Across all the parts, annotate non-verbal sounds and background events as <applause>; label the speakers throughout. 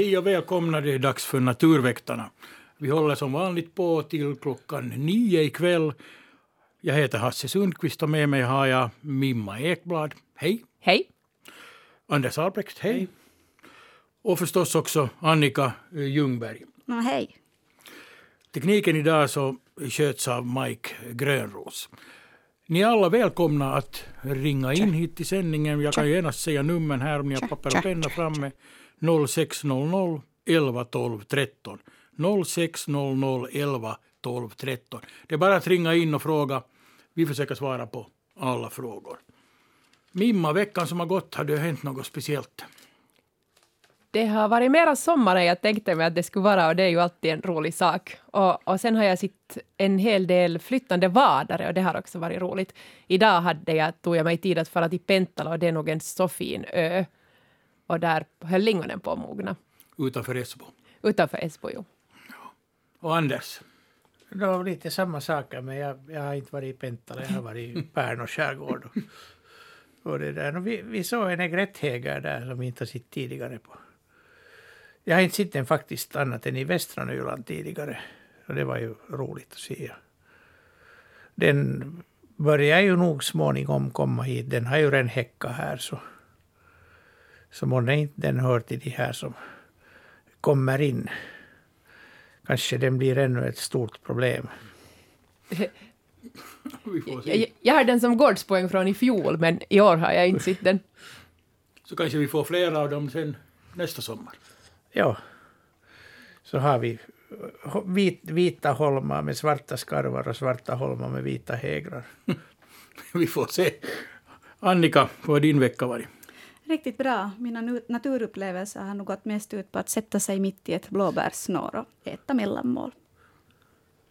Speaker 1: Hej och välkomna, det är dags för Naturväktarna. Vi håller som vanligt på till klockan nio ikväll. Jag heter Hasse Sundqvist och med mig har jag Mimma Ekblad. Hej!
Speaker 2: Hej!
Speaker 1: Anders Albrecht, hej! hej. Och förstås också Annika Ljungberg.
Speaker 3: No, hej!
Speaker 1: Tekniken idag så sköts av Mike Grönros. Ni är alla välkomna att ringa in hit till sändningen. Jag kan genast säga numren här om ni har papper och penna framme. 0600 11 12 13. 0600 11 12 13. Det är bara att ringa in och fråga. Vi försöker svara på alla frågor. Mimma, veckan som har gått, har det hänt något speciellt?
Speaker 2: Det har varit mera sommar än jag tänkte mig att det skulle vara och det är ju alltid en rolig sak. Och, och sen har jag sett en hel del flyttande vadare och det har också varit roligt. Idag hade jag, tog jag mig tid att fara till Pentala och det är nog en så fin ö. Och där höll lingonen på att mogna.
Speaker 1: Utanför Esbo?
Speaker 2: Utanför Esbo, jo.
Speaker 1: Ja. Och Anders?
Speaker 4: Det var lite samma saker, men jag, jag har inte varit i Pentala, jag har varit i <laughs> Pärnu skärgård. Och, och det där. Och vi, vi såg en egretthäger där som vi inte har sett tidigare på. Jag har inte sett den faktiskt annat än i västra Nyland tidigare. Och det var ju roligt att se. Den börjar ju nog småningom komma hit. Den har ju redan häckat här så. Så månne inte den hör till de här som kommer in. Kanske den blir ännu ett stort problem.
Speaker 2: jag, jag har den som gårdspoäng från i fjol, men i år har jag inte sett den.
Speaker 1: Så kanske vi får flera av dem sen nästa sommar.
Speaker 4: Ja. Så har vi vit, vita holmar med svarta skarvar och svarta holmar med vita hägrar. <laughs>
Speaker 1: vi får se. Annika, hur har din vecka varit?
Speaker 3: Riktigt bra. Mina naturupplevelser har nog gått mest ut på att sätta sig mitt i ett blåbärssnår och äta mellanmål.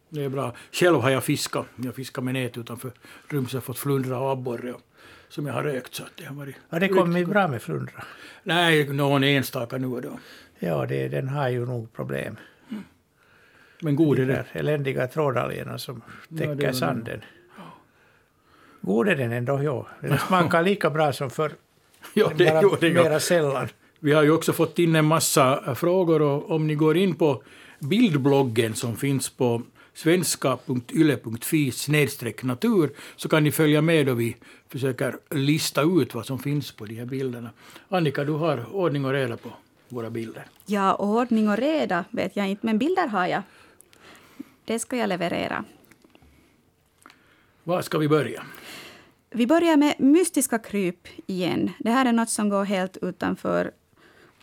Speaker 1: Det är bra. Själv har jag fiskat. Jag fiskat med nät utanför rumset och fått flundra och abborre som jag har rökt. Så det har varit
Speaker 4: har det kommit bra med flundra?
Speaker 1: Nej, någon enstaka nu och då.
Speaker 4: Ja, det, den har ju nog problem. Mm.
Speaker 1: Men god är
Speaker 4: det. eländiga trådalgerna som täcker ja, sanden. God är den ändå, ja. Den smakar lika bra som förr. <laughs>
Speaker 1: ja, det
Speaker 4: bara
Speaker 1: gjorde
Speaker 4: jag. Mera sällan.
Speaker 1: Vi har ju också fått in en massa frågor och om ni går in på bildbloggen som finns på svenska.yle.fi natur så kan ni följa med då vi försöker lista ut vad som finns på de här bilderna. Annika, du har ordning och reda på våra bilder.
Speaker 3: Ja, ordning och reda vet jag inte, men bilder har jag. Det ska jag leverera.
Speaker 1: Var ska vi börja?
Speaker 3: Vi börjar med mystiska kryp igen. Det här är något som går helt utanför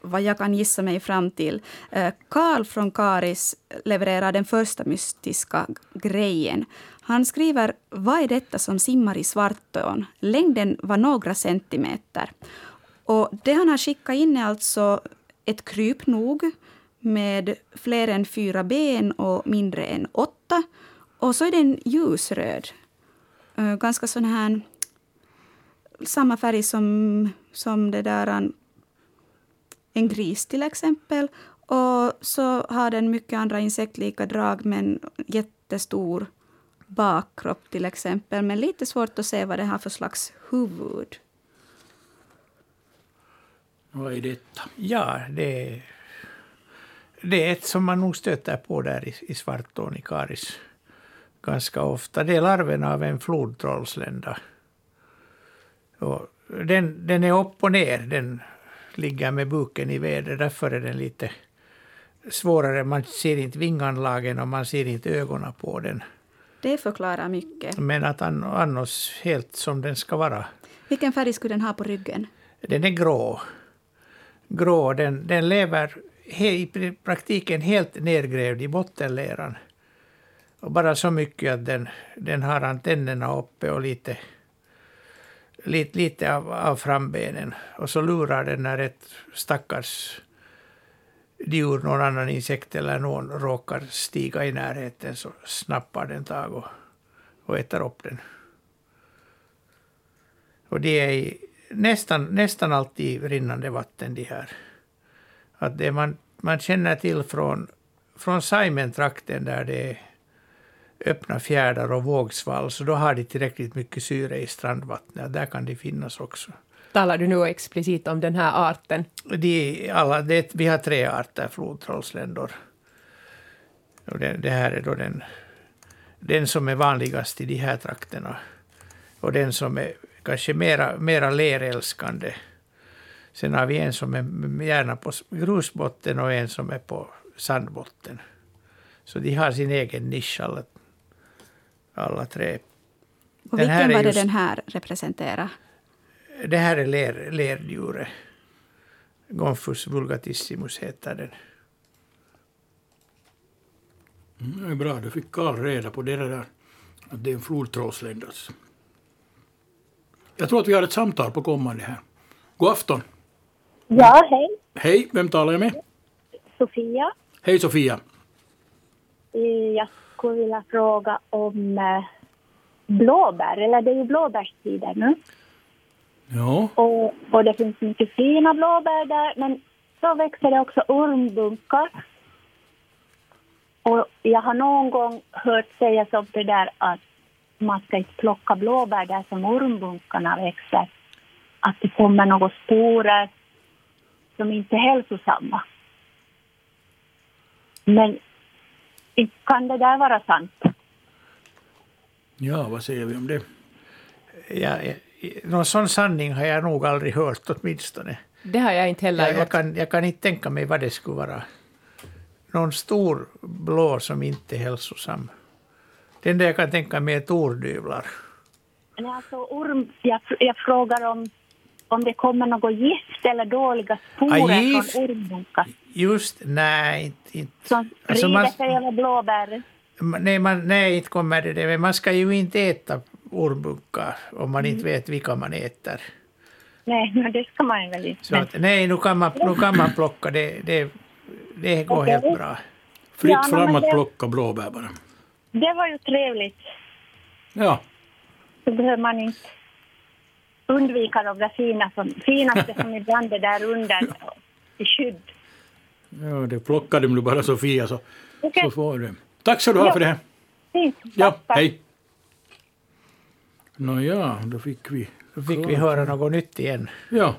Speaker 3: vad jag kan gissa mig fram till. Eh, Karl från Karis levererar den första mystiska grejen. Han skriver Vad är detta som simmar i Svartån? Längden var några centimeter. Och det han har skickat in är alltså ett kryp nog med fler än fyra ben och mindre än åtta. Och så är den ljusröd. Eh, ganska sån här... Samma färg som, som det där um, en gris till exempel. Och så har den mycket andra insektlika drag men jättestor bakkropp till exempel. Men lite svårt att se vad det har för slags huvud.
Speaker 1: Vad är detta?
Speaker 4: Ja, det, det är ett som man nog stöter på där i, i Svartån i Karis ganska ofta. Det är larven av en flodtrollslända. Och den, den är upp och ner. Den ligger med buken i väder. Därför är den lite svårare. Man ser inte vinganlagen och man ser inte ögonen på den.
Speaker 3: Det förklarar mycket.
Speaker 4: Men att annars helt som den ska vara.
Speaker 3: Vilken färg skulle den ha på ryggen?
Speaker 4: Den är grå. Grå. Den, den lever i praktiken helt nedgrävd i bottenleran. Och bara så mycket att den, den har antennerna uppe och lite lite, lite av, av frambenen. Och så lurar den när ett stackars djur, någon annan insekt eller någon råkar stiga i närheten så snappar den tag och, och äter upp den. Och det är nästan, nästan alltid rinnande vatten de här. Att det man, man känner till från, från Saimen-trakten där det är öppna fjärdar och vågsvall, så då har de tillräckligt mycket syre i strandvattnet. Där kan de finnas också.
Speaker 2: talar du nu explicit om den här arten?
Speaker 4: De, alla, det, vi har tre arter flodtrollsländor. Och det, det här är då den, den som är vanligast i de här trakterna. Och den som är kanske mera, mera lerälskande. Sen har vi en som är gärna på grusbotten och en som är på sandbotten. Så de har sin egen nisch alla, alla tre.
Speaker 3: Och vilken var det
Speaker 4: just-
Speaker 3: den här representerar?
Speaker 4: Det här är ler, lerdjuret. Gonfus vulgatissimus heter den.
Speaker 1: Mm, det är bra, du fick Karl reda på det där. Att det är en flodtrådsländas. Jag tror att vi har ett samtal på kommande här. God afton.
Speaker 5: Ja, hej.
Speaker 1: Hej, vem talar jag med?
Speaker 5: Sofia.
Speaker 1: Hej Sofia.
Speaker 5: Eh, Jag skulle vilja fråga om eh, blåbär, eller det är ju blåbärstider nu.
Speaker 1: Ja,
Speaker 5: Och, och det finns mycket fina blåbär där, men så växer det också ormbunkar. Och jag har någon gång hört sägas om det där att man ska inte plocka blåbär där som ormbunkarna växer. Att det kommer några sporer som inte är hälsosamma. Men kan det där vara sant?
Speaker 1: ja, vad säger vi om det?
Speaker 4: Ja, ja, någon sån sanning har jag nog aldrig hört åtminstone.
Speaker 2: Det har jag inte heller
Speaker 4: Jag,
Speaker 2: gjort.
Speaker 4: jag, kan, jag kan inte tänka mig vad det skulle vara. Någon stor blå som inte är hälsosam. Det enda jag kan tänka mig är tordyvlar.
Speaker 5: Nej, alltså orm, jag, jag frågar om, om det kommer något gift eller dåliga sporer
Speaker 4: Ah, gift?
Speaker 5: från ormbunkar
Speaker 4: Just, nej, inte.
Speaker 5: som
Speaker 4: Alltså, man-
Speaker 5: sig över blåbär.
Speaker 4: Nej, man, nej, inte kommer det det. Men man ska ju inte äta ormbunkar om man inte vet vilka man äter.
Speaker 5: Nej, <laughs> men det ska man väl inte.
Speaker 4: Så att, nej, nu kan man, nu kan man plocka. Det, det, det går
Speaker 5: Okej.
Speaker 4: helt bra.
Speaker 1: Fritt
Speaker 5: Ja,
Speaker 1: fram att
Speaker 5: det-
Speaker 1: plocka blåbär bara.
Speaker 5: det var ju trevligt.
Speaker 1: Ja,
Speaker 5: Så behöver man inte undvika några fina som, finaste som ibland är där under <laughs> i skydd.
Speaker 1: Ja det plockade du bara Sofia så,
Speaker 5: Okej.
Speaker 1: så får du. Tack så du ha
Speaker 5: Ja.
Speaker 1: för det här.
Speaker 5: Fint.
Speaker 1: Ja,
Speaker 5: Tack, tack.
Speaker 1: hej. Nåja, då fick vi...
Speaker 4: Då fick vi höra något nytt igen.
Speaker 1: Ja,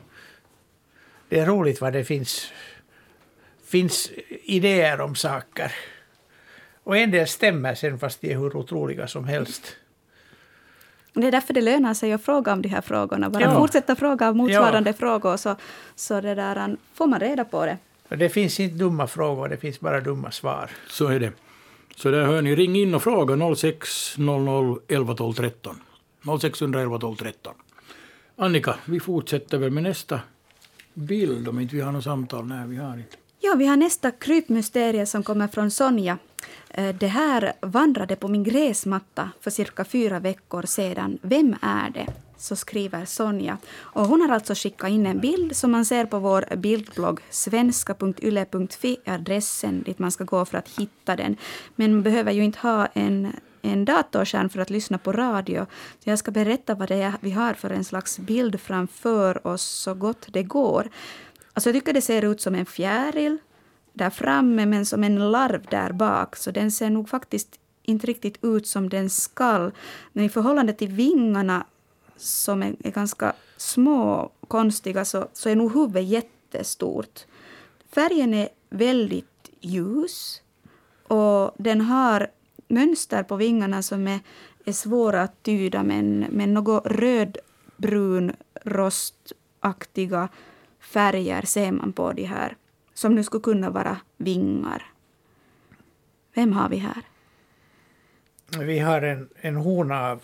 Speaker 4: Det är roligt vad det finns, finns idéer om saker. Och en del stämmer sen fast de är hur otroliga som helst.
Speaker 3: Det är därför det lönar sig att fråga om de här frågorna. Bara
Speaker 4: Ja.
Speaker 3: fortsätta fråga motsvarande frågor så, så det där, får man reda på det.
Speaker 4: Det finns inte dumma frågor, det finns bara dumma svar.
Speaker 1: så är det. Så där hör ni, ring in och fråga 0600 11 12 13. 0611 12 13. Annika, vi fortsätter väl med nästa bild om inte vi har något samtal. Nej, vi har inte.
Speaker 3: Ja, vi har nästa krypmysterie som kommer från Sonja. Eh, Det här vandrade på min gräsmatta för cirka fyra veckor sedan. Vem är det? Så skriver Sonja. Och hon har alltså skickat in en bild som man ser på vår bildblogg. svenska.yle.fi adressen dit man ska gå för att hitta den. Men man behöver ju inte ha en, en datorskärm för att lyssna på radio. Så jag ska berätta vad det är vi har för en slags bild framför oss så gott det går. Alltså jag tycker det ser ut som en fjäril där framme men som en larv där bak. Så den ser nog faktiskt inte riktigt ut som den skall. Men i förhållande till vingarna som är, är ganska små och konstiga så, så är nog huvudet jättestort. Färgen är väldigt ljus och den har mönster på vingarna som är, är svåra att tyda men, men något rödbrun rostaktiga färger ser man på de här som nu skulle kunna vara vingar. Vem har vi här?
Speaker 4: Vi har en, en hona av,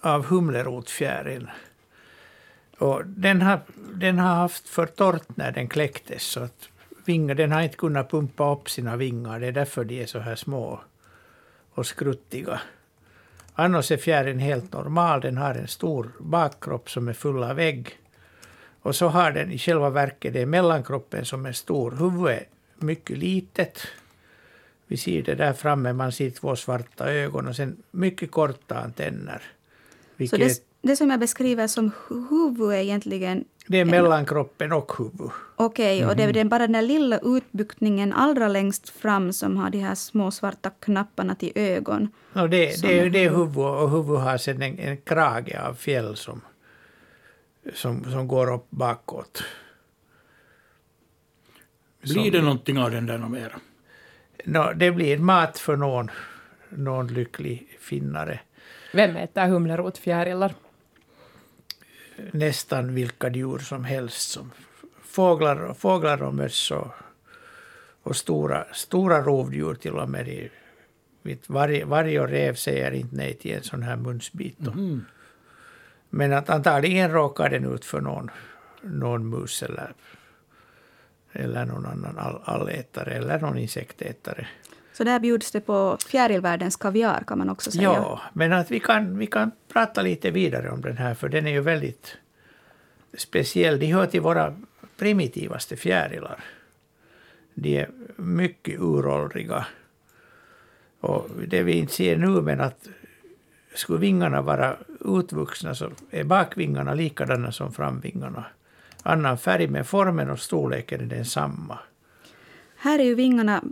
Speaker 4: av humlerotfjäril. Och den, har, den har haft för torrt när den kläcktes så att vingar, den har inte kunnat pumpa upp sina vingar. Det är därför de är så här små och skruttiga. Annars är fjärilen helt normal. Den har en stor bakkropp som är full av ägg. Och så har den i själva verket det är mellankroppen som är stor. Huvudet är mycket litet. Vi ser det där framme, man ser två svarta ögon och sen mycket korta antenner.
Speaker 3: Så
Speaker 4: Vilket,
Speaker 3: det, det som jag beskriver som hu- huvud är egentligen
Speaker 4: det är mellankroppen och huvud.
Speaker 3: okej och det är den, bara den där lilla utbuktningen allra längst fram som har de här små svarta knapparna till ögon.
Speaker 4: No, det, det,
Speaker 3: är
Speaker 4: det är huvud och huvud har sen en, en krage av fjäll som som, som går upp bakåt.
Speaker 1: Blir det någonting av den där något mera?
Speaker 4: No, det blir mat för någon, någon lycklig finnare.
Speaker 2: Vem äter humlerotfjärilar?
Speaker 4: Nästan vilka djur som helst. Som fåglar, fåglar och möss och, och stora, stora rovdjur till och med. Varg, och rev säger inte nej till en sån här munsbit.
Speaker 1: Mm.
Speaker 4: Men att antagligen råkar den ut för någon, någon mus eller, eller någon annan all, allätare eller någon insektätare.
Speaker 3: Så där bjuds det på fjärilvärldens kaviar kan man också säga.
Speaker 4: Ja, men att vi kan, vi kan prata lite vidare om den här för den är ju väldigt speciell. De hör till våra primitivaste fjärilar. De är mycket uråldriga. Och det vi inte ser nu, men att skulle vingarna vara utvuxna så är bakvingarna likadana som framvingarna. Annan färg, men formen och storleken är densamma.
Speaker 3: Här är ju vingarna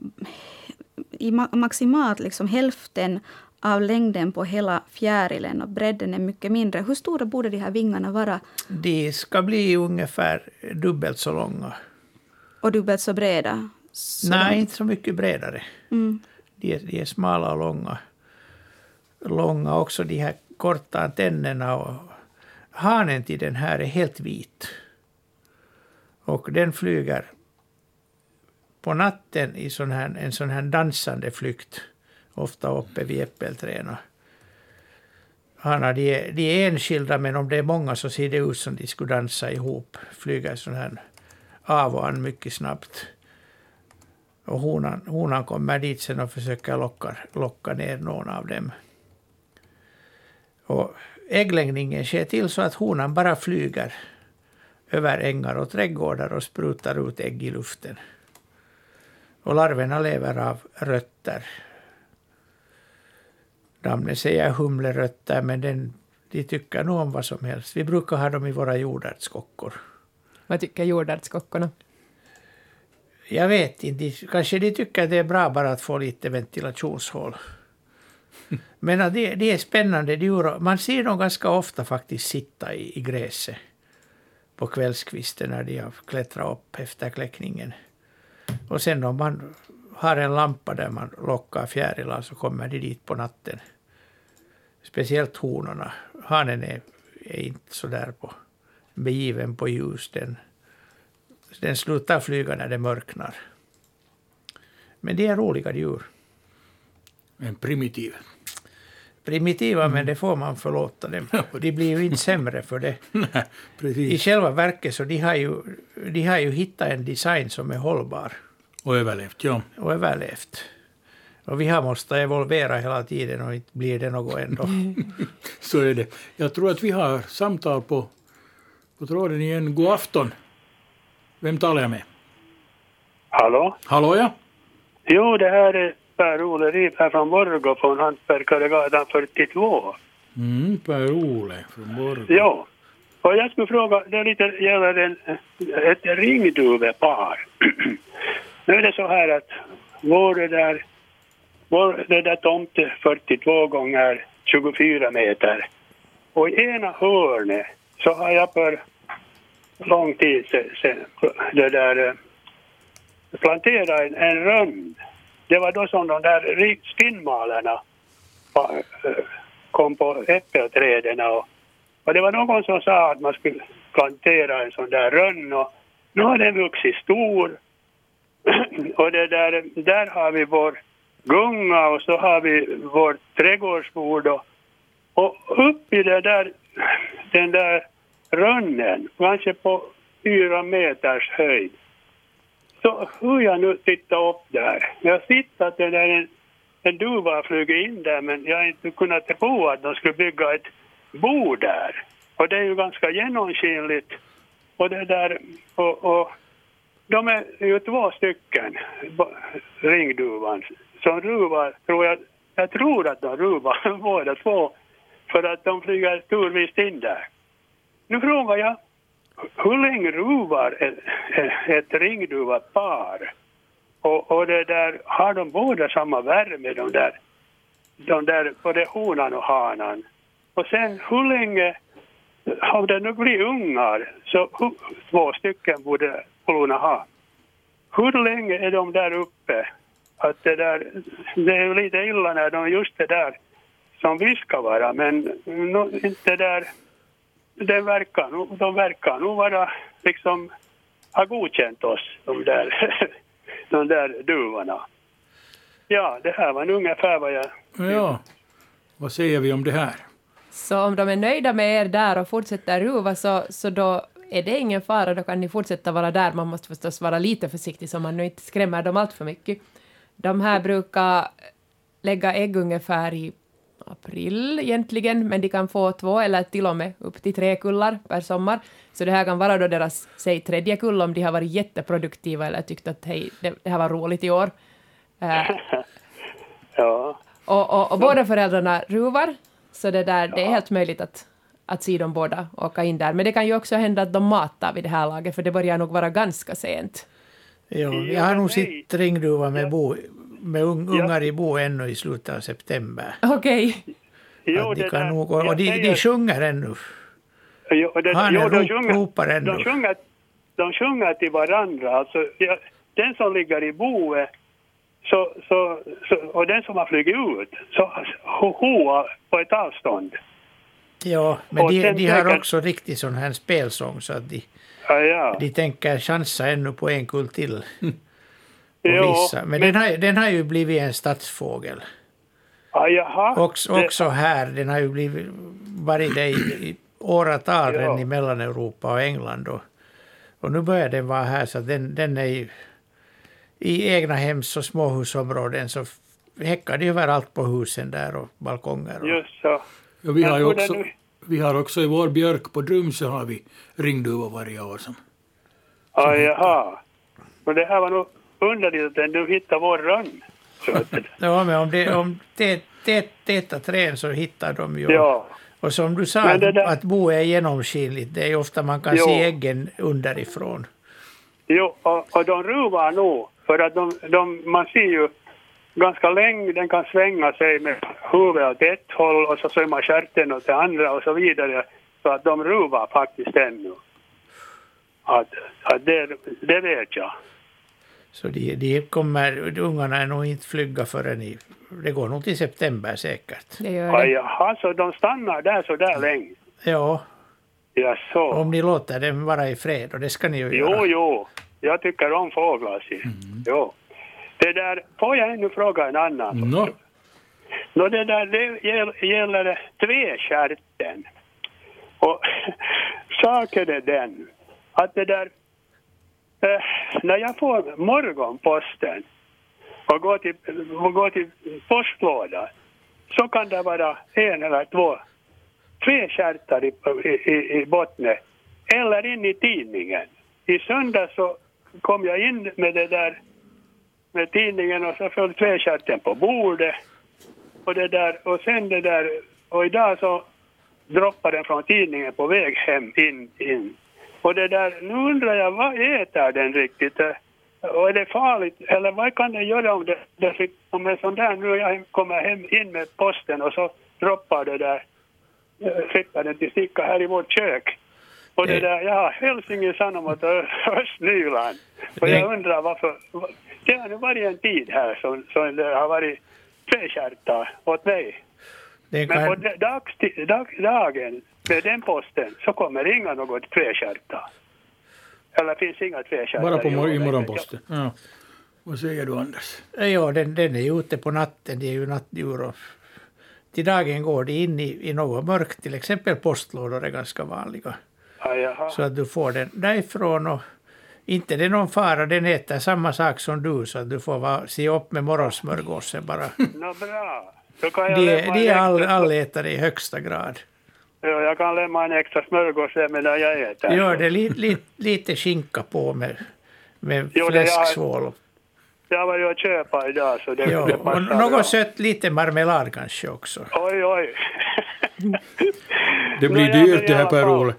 Speaker 3: i maximalt liksom hälften av längden på hela fjärilen och bredden är mycket mindre. Hur stora borde de här vingarna vara?
Speaker 4: De ska bli ungefär dubbelt så långa.
Speaker 3: Och dubbelt så breda? Så
Speaker 4: Nej,
Speaker 3: de...
Speaker 4: inte så mycket bredare.
Speaker 3: Mm.
Speaker 4: De, är, de är smala och långa. Långa också de här korta antennerna. Och hanen till den här är helt vit. Och den flyger på natten i sån här, en sån här dansande flykt. Ofta uppe vid äppelträden. Hanar, de, är, de är enskilda, men om det är många så ser det ut som de skulle dansa ihop. Flyga sån här av och an mycket snabbt. Och honan, honan kommer dit sen och försöker locka, locka ner någon av dem. Och äggläggningen sker till så att honan bara flyger över ängar och trädgårdar och sprutar ut ägg i luften. Och larverna lever av rötter. Namnet säger humlerötter, men den, de tycker nog om vad som helst. Vi brukar ha dem i våra jordärtskockor.
Speaker 2: Vad tycker jordärtskockorna?
Speaker 4: Jag vet inte. Kanske de tycker att det är bra bara att få lite ventilationshål. <laughs> Men det, det är spännande djur. Man ser dem ganska ofta faktiskt sitta i, i gräset på kvällskvisten när de har klättrat upp efter kläckningen. Och sen om man har en lampa där man lockar fjärilar så kommer de dit på natten. Speciellt honorna. Hanen är, är inte så där på, begiven på ljus. Den, den slutar flyga när det mörknar. Men det är roliga djur.
Speaker 1: En primitiv.
Speaker 4: Primitiva, mm. men det får man förlåta dem. De blir ju inte sämre för det. <laughs>
Speaker 1: Nej.
Speaker 4: I själva verket så de har, ju, de har ju hittat en design som är hållbar.
Speaker 1: Och överlevt, ja.
Speaker 4: Och överlevt. Och vi har måste evolvera hela tiden och inte blir det något ändå. <laughs>
Speaker 1: Så är det. Jag tror att vi har samtal på, på tråden igen. God afton. Vem talar jag med?
Speaker 6: Hallå?
Speaker 1: Hallå ja?
Speaker 6: Jo, det här är Per-Ole Rip här från Borgå från Hantverkaregatan 42.
Speaker 1: Mm, Per-Ole från Borgå.
Speaker 6: Ja. Och jag skulle fråga, det är lite gäller en, ett ringduvepar. <clears throat> nu är det så här att vår det där, vår det där tomt är 42 gånger 24 meter. Och i ena hörnet så har jag för lång tid sedan det där planterat en, en rönd det var då som de där spinnmalarna eh, kom på äppelträden och, och det var någon som sa att man skulle plantera en sån där rönn och nu har den vuxit stor. <clears throat> Och det där, där har vi vår gunga och så har vi vårt trädgårdsbord och, och upp i det där, den där rönnen, kanske på fyra meters höjd, så hur jag nu tittar upp där. Jag sitter att det där en, en duva har flugit in där men jag har inte kunnat tro att de skulle bygga ett bo där. Och det är ju ganska genomskinligt. Och det där, och, och de är ju två stycken, ringduvan, som ruvar, tror jag, jag tror att de ruvar <laughs> båda två, för att de flyger turvis in där. Nu frågar jag, hur länge ruvar ett, ett ringduvapar? Och, och det där, har de båda samma värme, de där, de där både honan och hanan? Och sen hur länge Om det nu blir ungar, så två stycken borde Polona ha. Hur länge är de där uppe? Att det, där, det är ju lite illa när de just det där som vi ska vara, men no, inte där, det verkar, nog- de verkar nog vara liksom ha godkänt oss, de där, <laughs> de där duvorna. Ja, det här var ungefär vad jag...
Speaker 1: Ja, vad säger vi om det här?
Speaker 2: Så om de är nöjda med er där och fortsätter ruva så, så då är det ingen fara, då kan ni fortsätta vara där. Man måste förstås vara lite försiktig så man nu inte skrämmer dem allt för mycket. De här brukar lägga ägg ungefär i april egentligen, men de kan få två eller till och med upp till tre kullar per sommar. Så det här kan vara då deras, säg tredje kull om de har varit jätteproduktiva eller tyckt att hej, det, det här var roligt i år. Eh, <laughs>
Speaker 6: Ja,
Speaker 2: och, och, och båda föräldrarna ruvar, så det, där, det är helt möjligt att, att se dem båda åka in där. Men det kan ju också hända att de matar vid det här laget, för det börjar nog vara ganska sent.
Speaker 4: Ja,
Speaker 6: Ja,
Speaker 4: jag har nog sett ringduva med, bo, med un, ungar i bo ännu i slutet av september.
Speaker 2: Okej.
Speaker 6: jo,
Speaker 4: att de
Speaker 6: det
Speaker 4: kan
Speaker 6: där-
Speaker 4: nog, och
Speaker 6: jag
Speaker 4: de,
Speaker 6: säger-
Speaker 4: de sjunger ännu.
Speaker 6: Jo, det,
Speaker 4: Han
Speaker 6: jo, de
Speaker 4: rop-
Speaker 6: sjunger,
Speaker 4: ropar ännu.
Speaker 6: de sjunger, de sjunger till varandra. Alltså, ja, den som ligger i boet så, så, så, och den som har flugit ut, så ho- hoa på ett avstånd.
Speaker 4: Ja, men
Speaker 6: Och
Speaker 4: de, de har
Speaker 6: säkert-
Speaker 4: också riktigt sån här spelsång så att de,
Speaker 6: Ja, ja.
Speaker 4: de tänker chansa ännu på en kull till. <laughs> Vissa. Men, den, har, den har ju blivit en stadsfågel.
Speaker 6: ja, jaha.
Speaker 4: Också,
Speaker 6: Det-
Speaker 4: här, den har ju blivit, varit det i, i åratal
Speaker 6: Ja.
Speaker 4: redan i Mellaneuropa och England. Och, och nu börjar den vara här så att den, den är ju i egna hems och småhusområden så häckar det överallt på husen där och balkonger. Och,
Speaker 6: Just så.
Speaker 1: Ja, vi,
Speaker 6: Men
Speaker 1: har ju också,
Speaker 6: nu-
Speaker 1: vi har också i vår björk på Drumsö har vi ringduvor varje år. Som,
Speaker 6: Ja, jaha. Och det här var nog underligt att den nu hittade vår rönn. <laughs>
Speaker 4: Ja, men om det om det, det, täta träd så hittar de ju.
Speaker 6: ja.
Speaker 4: Och som du sa,
Speaker 6: där-
Speaker 4: att bo är genomskinligt. Det är ofta man kan
Speaker 6: Jo.
Speaker 4: se äggen underifrån.
Speaker 6: Jo, och, och de ruvar nog. För att de, de, man ser ju ganska länge, den kan svänga sig med huvudet åt ett håll och så svämmar stjärten åt det andra och så vidare. Så att de ruvar faktiskt ännu. Att, att det, det vet jag.
Speaker 4: Så de, de kommer, ungarna är nog inte flygga förrän i, det går nog till september säkert.
Speaker 2: Det gör
Speaker 6: Ja,
Speaker 2: det.
Speaker 6: jaha, så de stannar där så där länge?
Speaker 4: Ja,
Speaker 6: Ja, så.
Speaker 4: om ni låter dem vara i fred och det ska ni ju
Speaker 6: Jo,
Speaker 4: göra.
Speaker 6: jo. Jag tycker om fåglar. ser. Jo. Det där, får jag ännu fråga en annan?
Speaker 1: no,
Speaker 6: Nå, det där det gäll- gäller tvestjärten. Och <laughs> saken är den att det där... Eh, när jag får morgonposten och går till, och går till postlådan så kan det vara en eller två tvestjärtar i, i, i, i botten eller in i tidningen. I söndag så kom jag in med det där med tidningen och så föll tvestjärten på bordet och det där och sen det där och idag så droppade den från tidningen på väg hem in, in. Och det där, nu undrar jag vad äter den riktigt? Eh, Och är det farligt eller vad kan den göra om det, det om en sån där nu jag kommer hem in med posten och så droppar det där eh, slipper den till sticka här i vårt kök. Och det
Speaker 4: Det-
Speaker 6: där, ja, Helsingin Sanomat och <laughs> Östnyland. Och jag undrar varför. Det har nu varit en tid här som, som det har varit tvestjärtar åt mig.
Speaker 4: Det
Speaker 6: Men på dags, dag, dagen med den posten så kommer inga något tvestjärtar. Eller finns inga tvestjärtar.
Speaker 1: bara på mor- i morgonposten. Ja. Vad säger du Anders?
Speaker 4: ja, den, den är ju ute på natten, det är ju nattdjur. Och till dagen går de in i, i något mörkt, till exempel postlådor är ganska vanliga.
Speaker 6: Jaha.
Speaker 4: Så att du får den därifrån och inte det är någon fara, den äter samma sak som du så att du får vara, se upp med morgonsmörgåsen bara. <laughs>
Speaker 6: Nå, bra. Då kan jag
Speaker 4: De, de är all, allätare i högsta grad.
Speaker 6: Ja, jag kan lämna en extra smörgås medan jag äter.
Speaker 4: Gör det li, li, lite skinka på med, med
Speaker 6: Jo,
Speaker 4: fläsksvål.
Speaker 6: Jag har varit och köpa idag så det,
Speaker 4: Ja,
Speaker 6: det
Speaker 4: och
Speaker 6: passar bra.
Speaker 4: något sött, lite marmelad kanske också.
Speaker 6: Oj, oj. <laughs>
Speaker 1: Det blir dyrt det här Per. Ole.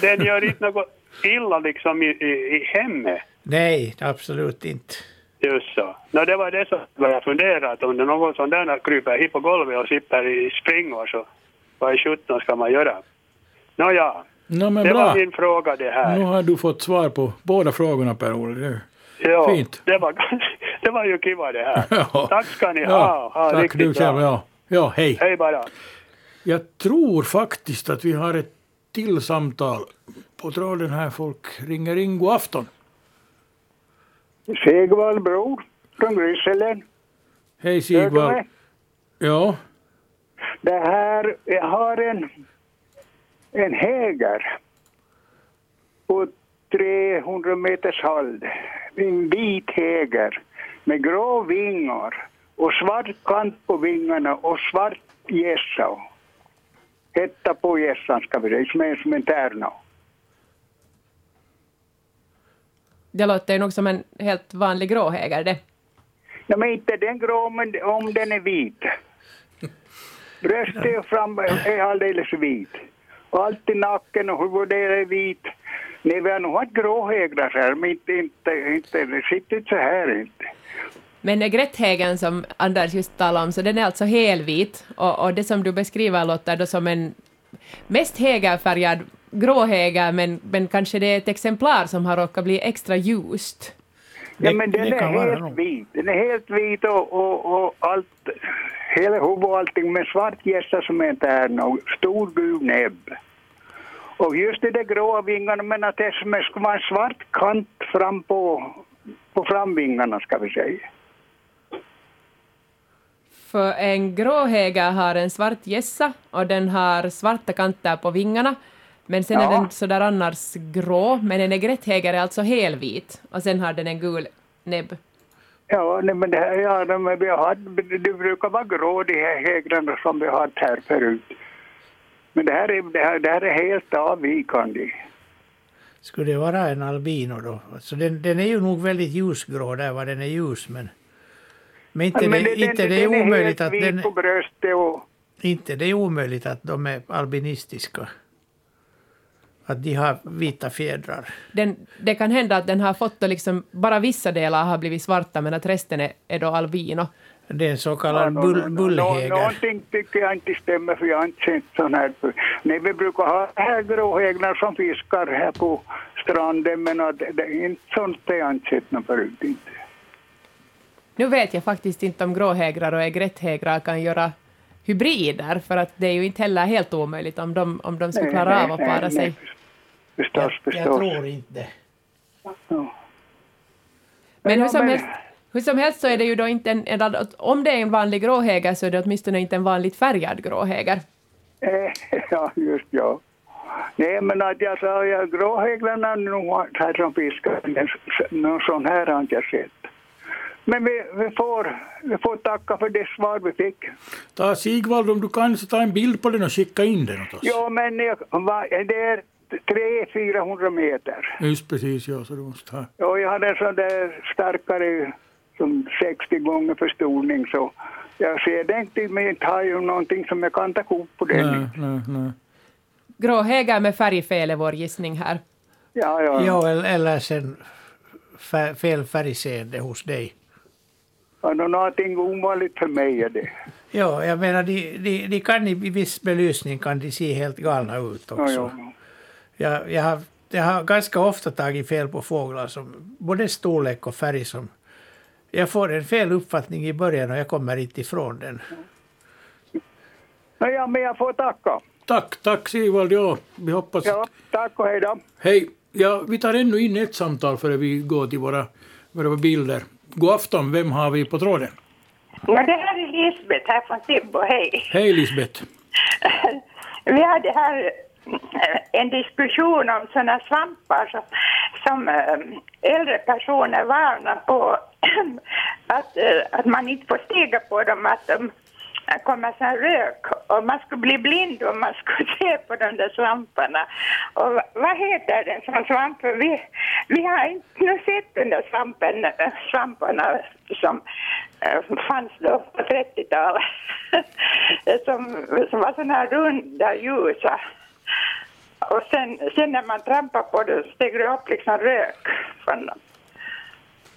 Speaker 6: Den, gör inte något illa liksom i, i, i hemmet.
Speaker 4: Nej, absolut inte.
Speaker 6: Just så. Nå, det var det som jag funderade om det är någon sån där kryper hit på golvet och sitter i springor så vad i sjutton ska man göra? Nåja,
Speaker 1: No, men
Speaker 6: det var
Speaker 1: bra.
Speaker 6: min fråga det här.
Speaker 1: Nu har du fått svar på båda frågorna Per-Ola. Det-
Speaker 6: ja,
Speaker 1: fint.
Speaker 6: Det var, <laughs> det var ju kiva det här. <laughs>
Speaker 1: Ja.
Speaker 6: Tack ska ni
Speaker 1: Ja,
Speaker 6: ha. ha
Speaker 1: tack
Speaker 6: riktigt
Speaker 1: du själv. Ja. ja, hej.
Speaker 6: Hej bara.
Speaker 1: Jag tror faktiskt att vi har ett till samtal på tråden här. Folk ringer in. God afton.
Speaker 7: Segvall bror från Grysselen.
Speaker 1: Hej
Speaker 7: mig?
Speaker 1: Ja,
Speaker 7: Det här, jag har en, en häger på 300 meters höjd. En vit häger med grå vingar och svart kant på vingarna och svart gässa. Hetta på gässan ska vi säga, som är som en tärna.
Speaker 2: Det låter ju nog som en helt vanlig gråhäger det.
Speaker 7: Ja, men inte den grå, men om den är vit. Bröstet och fram är alldeles vit. Allt i nacken och huvudet är vit. Nej, vi har nog haft gråhägrar här, men inte, inte, inte, det sitter inte så här inte.
Speaker 2: Men grätthägen som Anders just talade om, så den är alltså helvit och, och det som du beskriver låter då som en mest hägerfärgad gråhäger men, men kanske det är ett exemplar som har råkat bli extra ljust.
Speaker 7: Ja,
Speaker 4: Det-
Speaker 7: men den
Speaker 4: det
Speaker 7: är helt vit. Den är helt vit och, och, och allt, hela huvudet och allting med svart gässa som är en tärna och stor gul näbb. Och just de där gråa vingarna, men att det som är- ska vara en svart kant fram på, på framvingarna ska vi säga.
Speaker 2: För en gråhäger har en svart gässa och den har svarta kanter på vingarna. Men sen är
Speaker 7: Ja.
Speaker 2: den sådär annars grå, men en grätthäger är alltså helvit och sen har den en gul näbb.
Speaker 7: Ja, nej, men det här, ja, de, vi har, det brukar vara grå de här hägrarna som vi har här förut. Men det här är, det här, det här är helt avvikande.
Speaker 4: Skulle det vara en albino då? Alltså den, den är ju nog väldigt ljusgrå där var den är ljus men... Men inte,
Speaker 7: Men
Speaker 4: det,
Speaker 7: den-
Speaker 4: inte det är
Speaker 7: den
Speaker 4: omöjligt
Speaker 7: helt
Speaker 4: att
Speaker 7: vit
Speaker 4: den,
Speaker 7: på bröstet och...
Speaker 4: inte det är omöjligt att de är albinistiska. Att de har vita fjädrar.
Speaker 2: Den, det kan hända att den har fått då liksom, bara vissa delar har blivit svarta men att resten är, är då albino.
Speaker 4: Det är en så kallad
Speaker 7: nå-
Speaker 4: bull,
Speaker 7: nå-
Speaker 4: bullhäger.
Speaker 7: Någonting tycker jag inte stämmer för jag har inte sett sån här. Nej, vi brukar ha här gråhägnar som fiskar här på stranden men att det, inte sånt har jag inte sett något förut. Inte.
Speaker 2: Nu vet jag faktiskt inte om gråhägrar och grätthägrar kan göra hybrider, för att det är ju inte heller helt omöjligt om de, om de skulle
Speaker 7: Nej,
Speaker 2: klara
Speaker 7: nej,
Speaker 2: av att
Speaker 7: nej,
Speaker 2: para
Speaker 7: nej.
Speaker 2: sig.
Speaker 7: Förstås,
Speaker 4: Jag, jag tror inte.
Speaker 7: Ja.
Speaker 2: Men hur som, helst, hur som helst så är det ju då inte en, en, om det är en vanlig gråhäger så är det åtminstone inte en vanligt färgad gråhäger. <laughs>
Speaker 7: Ja, just ja. Nej, men att jag sa, ja, gråhäglarna nu här som fiskar, någon sån här har jag sett. Men vi, vi, får, vi får tacka för det svar vi fick.
Speaker 1: ta Sigvald om du kan så ta en bild på den och skicka in den åt oss.
Speaker 7: Ja, men jag, va, det är 300-400 meter.
Speaker 1: Just precis, ja, så du måste ha.
Speaker 7: Och jag hade en sån där starkare som 60 gånger förstoring så jag ser det inte, men inte har ju någonting som jag kan ta kort på den.
Speaker 1: Nej, nej, nej.
Speaker 2: Gråhäger med färgfel är vår gissning här.
Speaker 7: Ja, ja.
Speaker 4: Ja, eller, sen fär, fel färgseende hos dig.
Speaker 7: Ja, nå- någonting ovanligt för mig är det.
Speaker 4: Ja, jag menar, de, de, de kan i viss belysning kan de se helt galna ut
Speaker 7: Ja,
Speaker 4: också.
Speaker 7: ja.
Speaker 4: Jag, jag, har, jag har ganska ofta tagit fel på fåglar, som både storlek och färg. som Jag får en fel uppfattning i början och jag kommer inte ifrån den.
Speaker 7: Nå, ja, men jag får tacka.
Speaker 1: Tack, tack Sigvald, ja, vi hoppas.
Speaker 7: Ja, tack och hej då.
Speaker 1: Hej, ja, vi tar ännu in ett samtal före vi går till våra, våra bilder. God afton, vem har vi på tråden?
Speaker 8: Ja, det här är Lisbeth här från Tibbo, hej.
Speaker 1: Hej Lisbeth.
Speaker 8: Vi hade här Eh, en diskussion om sådana svampar som, som eh, äldre personer varnar på <clears throat> att, eh, att man inte får stiga på dem, att de kommer sån rök och man skulle bli blind om man skulle <laughs> se på de där svamparna. Och vad heter den som svampen? Vi, vi har inte nu sett den där svampen, svamparna som fanns då på 30-talet. <laughs> som, som var såna här runda, ljusa. Och sen, sen när man trampar på det steg det upp liksom rök från dem.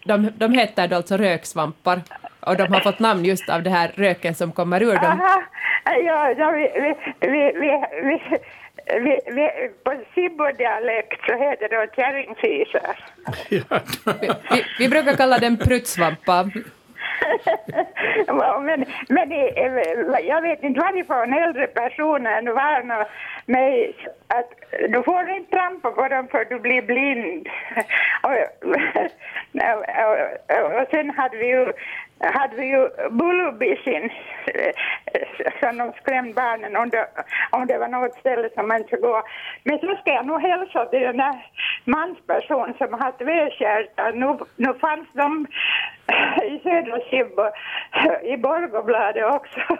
Speaker 2: De, de heter då alltså röksvampar och de har fått namn just av det här röken som kommer ur dem.
Speaker 8: Aha, Ja, ja vi, vi, vi, vi, vi, vi, vi, på Sibbo-dialekt så heter det kärringfisar.
Speaker 4: Ja.
Speaker 2: Vi, vi, vi brukar kalla den pruttsvampar
Speaker 8: men, men det, jag vet inte varifrån äldre personer varnar mig att du får inte trampa på dem för du blir blind. <laughs> Och, och, och sen hade vi ju hade vi ju Bulubisin som de skrämde barnen om det, om det var något ställe som man inte gå. Men så ska jag nog hälsa till den där mansperson som har tvekärta. Nu, nu fanns de i södra Sibbo, i Borgobladet också. <laughs>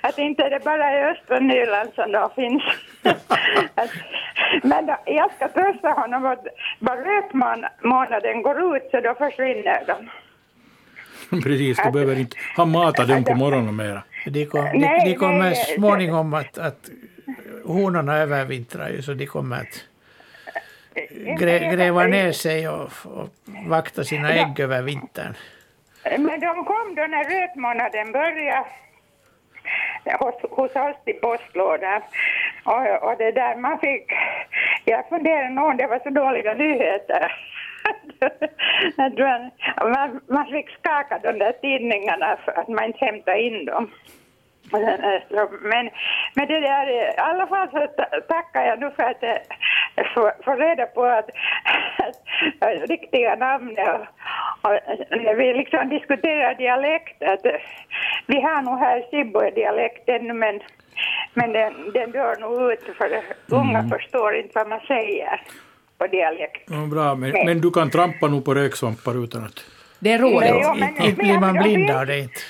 Speaker 8: att inte är det bara i östra Nyland som de finns. <laughs> att, men då, jag ska trösta honom att bara rötmånaden går ut så då försvinner de. <laughs>
Speaker 1: Precis, du behöver inte ha mata dem på morgonen mera.
Speaker 4: De, kom, de,
Speaker 8: Nej,
Speaker 4: de kommer
Speaker 8: nej.
Speaker 4: småningom att, att honorna övervintrar ju så de kommer att grä, gräva ner sig och, och vakta sina ägg över vintern.
Speaker 8: Men de kom då när rötmånaden började hos, hos oss i postlådan. Och, och det där man fick, jag funderar nog om det var så dåliga nyheter. <laughs> Man, man, fick skaka de där tidningarna för att man inte hämtade in dem. <laughs> Men, men det där, i alla fall så ta- tackar jag nu för att jag får, får reda på att, att riktiga namn och, och när vi liksom diskuterar dialekt att vi har nog här Sibbo-dialekt ännu men, men den, den dör nog ut för unga förstår inte vad man säger på dialekt.
Speaker 1: Ja, bra, men, men du kan trampa nog på röksvampar utan att...
Speaker 2: Det är roligt.
Speaker 8: Ja, men-
Speaker 4: Inte blir man blind av det inte.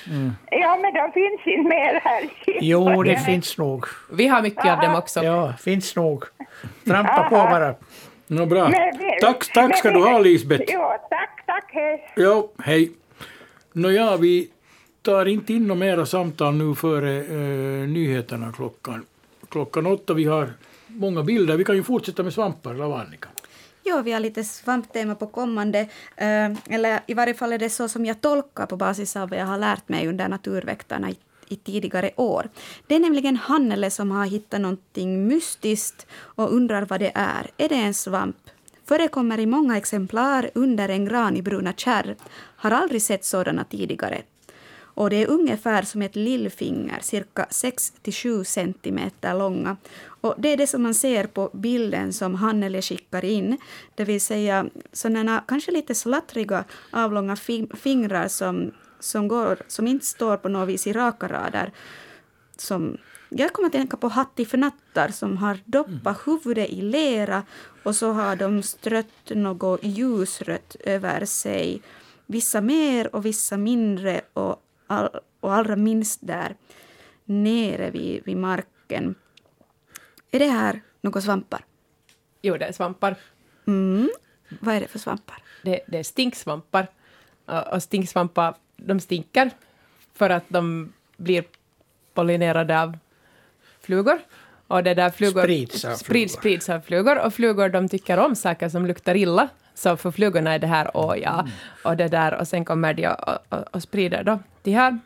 Speaker 8: Ja, men de finns inte mer här.
Speaker 4: Jo, det finns nog.
Speaker 2: Vi har mycket av dem också.
Speaker 4: Ja, finns nog. Trampa på bara.
Speaker 1: Nå, bra.
Speaker 8: Men
Speaker 1: Tack, tack ska
Speaker 8: men
Speaker 1: du ha, Lisbeth.
Speaker 8: Ja, tack, tack, hej.
Speaker 1: Ja, hej. Nåja, vi tar inte in några mera samtal nu före eh, nyheterna klockan, klockan åtta. Vi har många bilder. Vi kan ju fortsätta med svampar, Annika?
Speaker 3: Ja, vi har lite svamptema på kommande. Eh, eller i varje fall är det så som jag tolkar på basis av vad jag har lärt mig under Naturväktarna i, i tidigare år. Det är nämligen Hannele som har hittat någonting mystiskt och undrar vad det är. Är det en svamp? Förekommer i många exemplar under en gran i bruna kärr. Har aldrig sett sådana tidigare. Och det är ungefär som ett lillfinger, cirka 6-7 centimeter långa. Och det är det som man ser på bilden som Hannele skickar in. Det vill säga sådana kanske lite slattriga avlånga fi- fingrar som, som, går, som inte står på något vis i raka rader. Som, jag kommer att tänka på hattifnattar som har doppat huvudet i lera och så har de strött något ljusrött över sig. Vissa mer och vissa mindre och, all, och allra minst där nere vid, vid marken. Är det här några svampar?
Speaker 2: Jo, det är svampar.
Speaker 3: Mm. Vad är det för svampar?
Speaker 2: Det, det är stinksvampar. Och, stinksvampar, de stinker för att de blir pollinerade av flugor. Och det där flugor
Speaker 4: Sprids av
Speaker 2: sprids,
Speaker 4: flugor.
Speaker 2: sprids av flugor. Och flugor de tycker om saker som luktar illa. Så för flugorna är det här, åh ja, och det där, och sen kommer de och, och, och sprider då de här.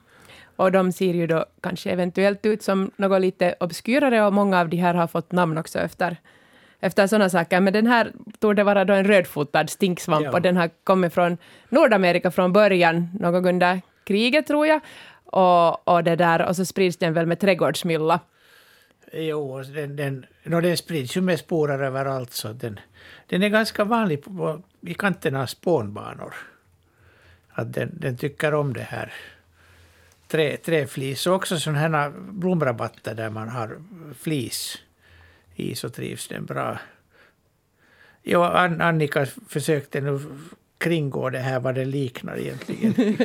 Speaker 2: Och de ser ju då kanske eventuellt ut som något lite obskyrare och många av de här har fått namn också efter, efter sådana saker. Men den här torde det vara då en rödfotad stinksvamp
Speaker 4: Ja.
Speaker 2: och den har kommit från Nordamerika från början, någon gång under kriget tror jag. Och, och, det där, och så sprids den väl med trädgårdsmylla.
Speaker 4: Jo, den, den, no, den sprids ju med sporer överallt så den, den är ganska vanlig på, på, i kanten av spånbanor. Att den, den tycker om det här trä, träflis och också sådana här blomrabatter där man har flis i så trivs den bra. Jo, An, Annika försökte nu kringgå det här vad det liknar egentligen.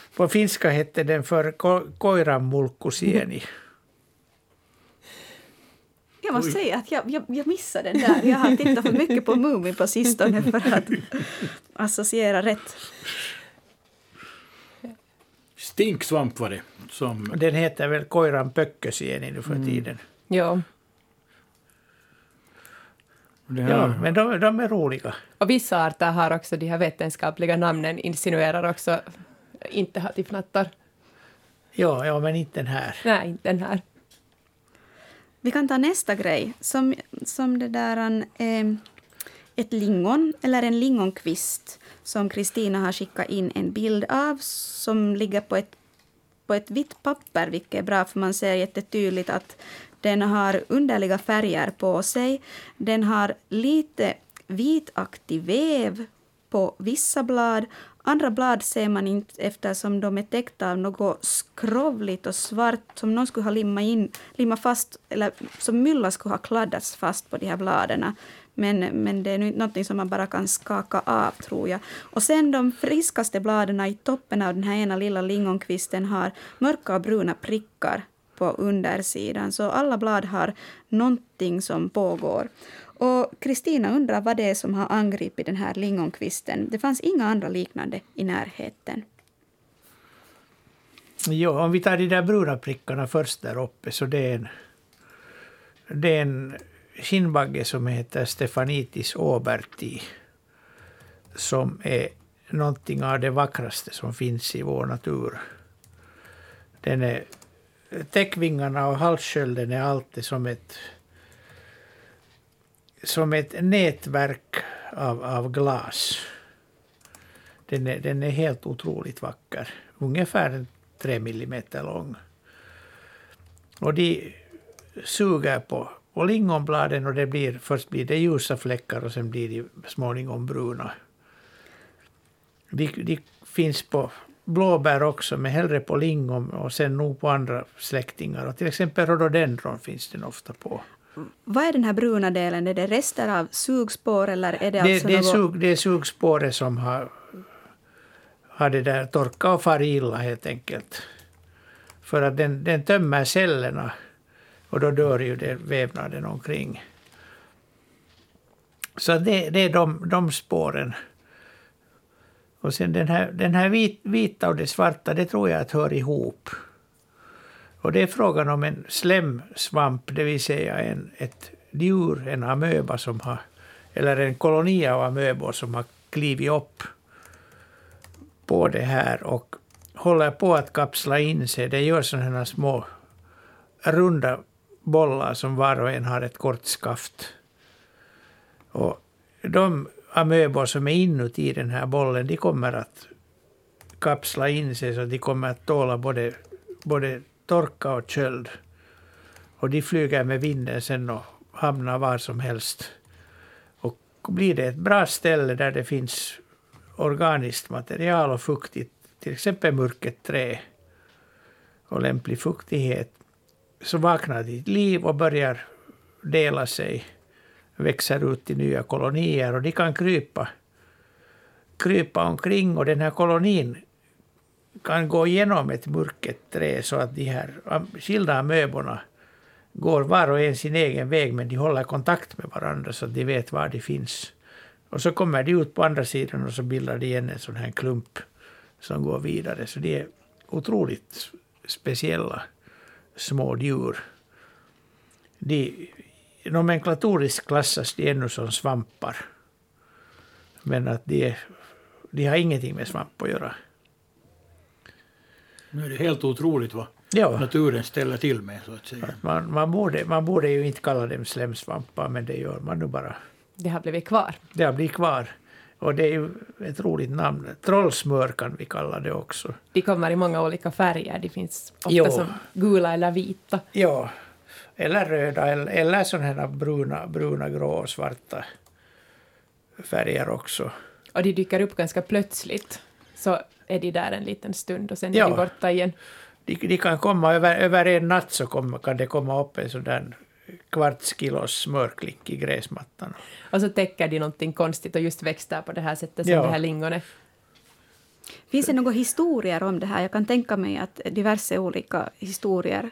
Speaker 4: <laughs> på finska hette den för ko, koiranmulkkusieni.
Speaker 3: Jag måste säga att jag, jag, jag missade den där. Jag har tittat för mycket på Mumin på sistone för att <laughs> associera rätt.
Speaker 1: Stinksvamp var det. Som,
Speaker 4: Den heter väl koiran pökkösieni nu för tiden.
Speaker 2: Jo.
Speaker 1: det här,
Speaker 4: Ja, men de, de är roliga.
Speaker 2: Och vissa arter har också de här vetenskapliga namnen, insinuerar också inte hattifnattar.
Speaker 4: Ja, ja, men inte den här.
Speaker 2: Nej, inte den här.
Speaker 3: Vi kan ta nästa grej, som, som det där en, eh, ett lingon, eller en lingonkvist, som Kristina har skickat in en bild av, som ligger på ett, på ett vitt papper, vilket är bra, för man ser jättetydligt att den har underliga färger på sig. Den har lite vitaktig väv på vissa blad. Andra blad ser man inte eftersom de är täckta av något skrovligt och svart som någon skulle ha limmat, in, limmat fast, eller som mylla skulle ha kladdats fast på de här bladen. Men, men det är nu inte något som man bara kan skaka av, tror jag. Och sen de friskaste bladen i toppen av den här ena lilla lingonkvisten har mörka och bruna prickar på undersidan. Så alla blad har någonting som pågår. Och Kristina undrar vad det är som har angripit den här lingonkvisten. Det fanns inga andra liknande i närheten.
Speaker 4: Ja, om vi tar de där bruna prickarna först där uppe så det är en, det är en skinnbagge som heter Stefanitis Åberti. som är någonting av det vackraste som finns i vår natur. Den är, täckvingarna och halsskölden är alltid som ett som ett nätverk av, av glas. Den är, den är helt otroligt vacker. Ungefär tre millimeter lång. Och de suger på, på lingonbladen och det blir, först blir det ljusa fläckar och sen blir de småningom bruna. De, de finns på blåbär också, men hellre på lingon och sen nog på andra släktingar. Och till exempel rhododendron finns den ofta på.
Speaker 3: Vad är den här bruna delen? Är det rester av sugspår eller är det,
Speaker 4: Det,
Speaker 3: alltså
Speaker 4: det, är,
Speaker 3: något...
Speaker 4: sug, det är sugspåret som har, har det där torkat och farit illa helt enkelt. För att den, den tömmer cellerna och då dör ju den vävnaden omkring. Så det, det är de, de spåren. Och sen den här, den här vit, vita och det svarta, det tror jag att hör ihop. Och det är frågan om en slemsvamp, det vill säga en, ett djur, en amöba som har, eller en koloni av amöbor som har klivit upp på det här och håller på att kapsla in sig. Det gör sådana här små runda bollar som var och en har ett kort skaft. Och de amöbor som är inuti den här bollen, de kommer att kapsla in sig så de kommer att tåla både, både torka och köld. Och de flyger med vinden sen och hamnar var som helst. Och blir det ett bra ställe där det finns organiskt material och fuktigt, till exempel murket trä och lämplig fuktighet, så vaknar de liv och börjar dela sig, växer ut till nya kolonier och de kan krypa, krypa omkring och den här kolonin kan gå igenom ett murket trä så att de här skilda amöborna går var och en sin egen väg men de håller kontakt med varandra så att de vet var de finns. Och så kommer de ut på andra sidan och så bildar de igen en sån här klump som går vidare. Så de är otroligt speciella små djur. De, nomenklatoriskt klassas de ännu som svampar. Men att de, de har ingenting med svamp att göra.
Speaker 1: Nu är det helt otroligt vad
Speaker 4: Ja.
Speaker 1: naturen ställer till med, så att säga.
Speaker 4: Man, man, borde, man borde ju inte kalla dem slemsvampar, men det gör man nu bara.
Speaker 2: Det har blivit kvar.
Speaker 4: Det har blivit kvar. Och det är ju ett roligt namn. Trollsmör kan vi kalla det också.
Speaker 2: De kommer i många olika färger. De finns ofta
Speaker 4: Jo.
Speaker 2: som gula eller vita.
Speaker 4: Ja, eller röda eller, eller sådana här bruna, bruna, grå och svarta färger också.
Speaker 2: Och de dyker upp ganska plötsligt. Så är de där en liten stund och sen är
Speaker 4: Ja.
Speaker 2: de borta igen.
Speaker 4: De, de kan komma över, över en natt så kommer, kan det komma upp en sån där kvarts kilos smörklick i gräsmattan.
Speaker 2: Och så täcker de någonting konstigt och just växter på det här sättet som
Speaker 4: Ja.
Speaker 2: det här lingonet.
Speaker 3: Finns det några historier om det här? Jag kan tänka mig att diverse olika historier.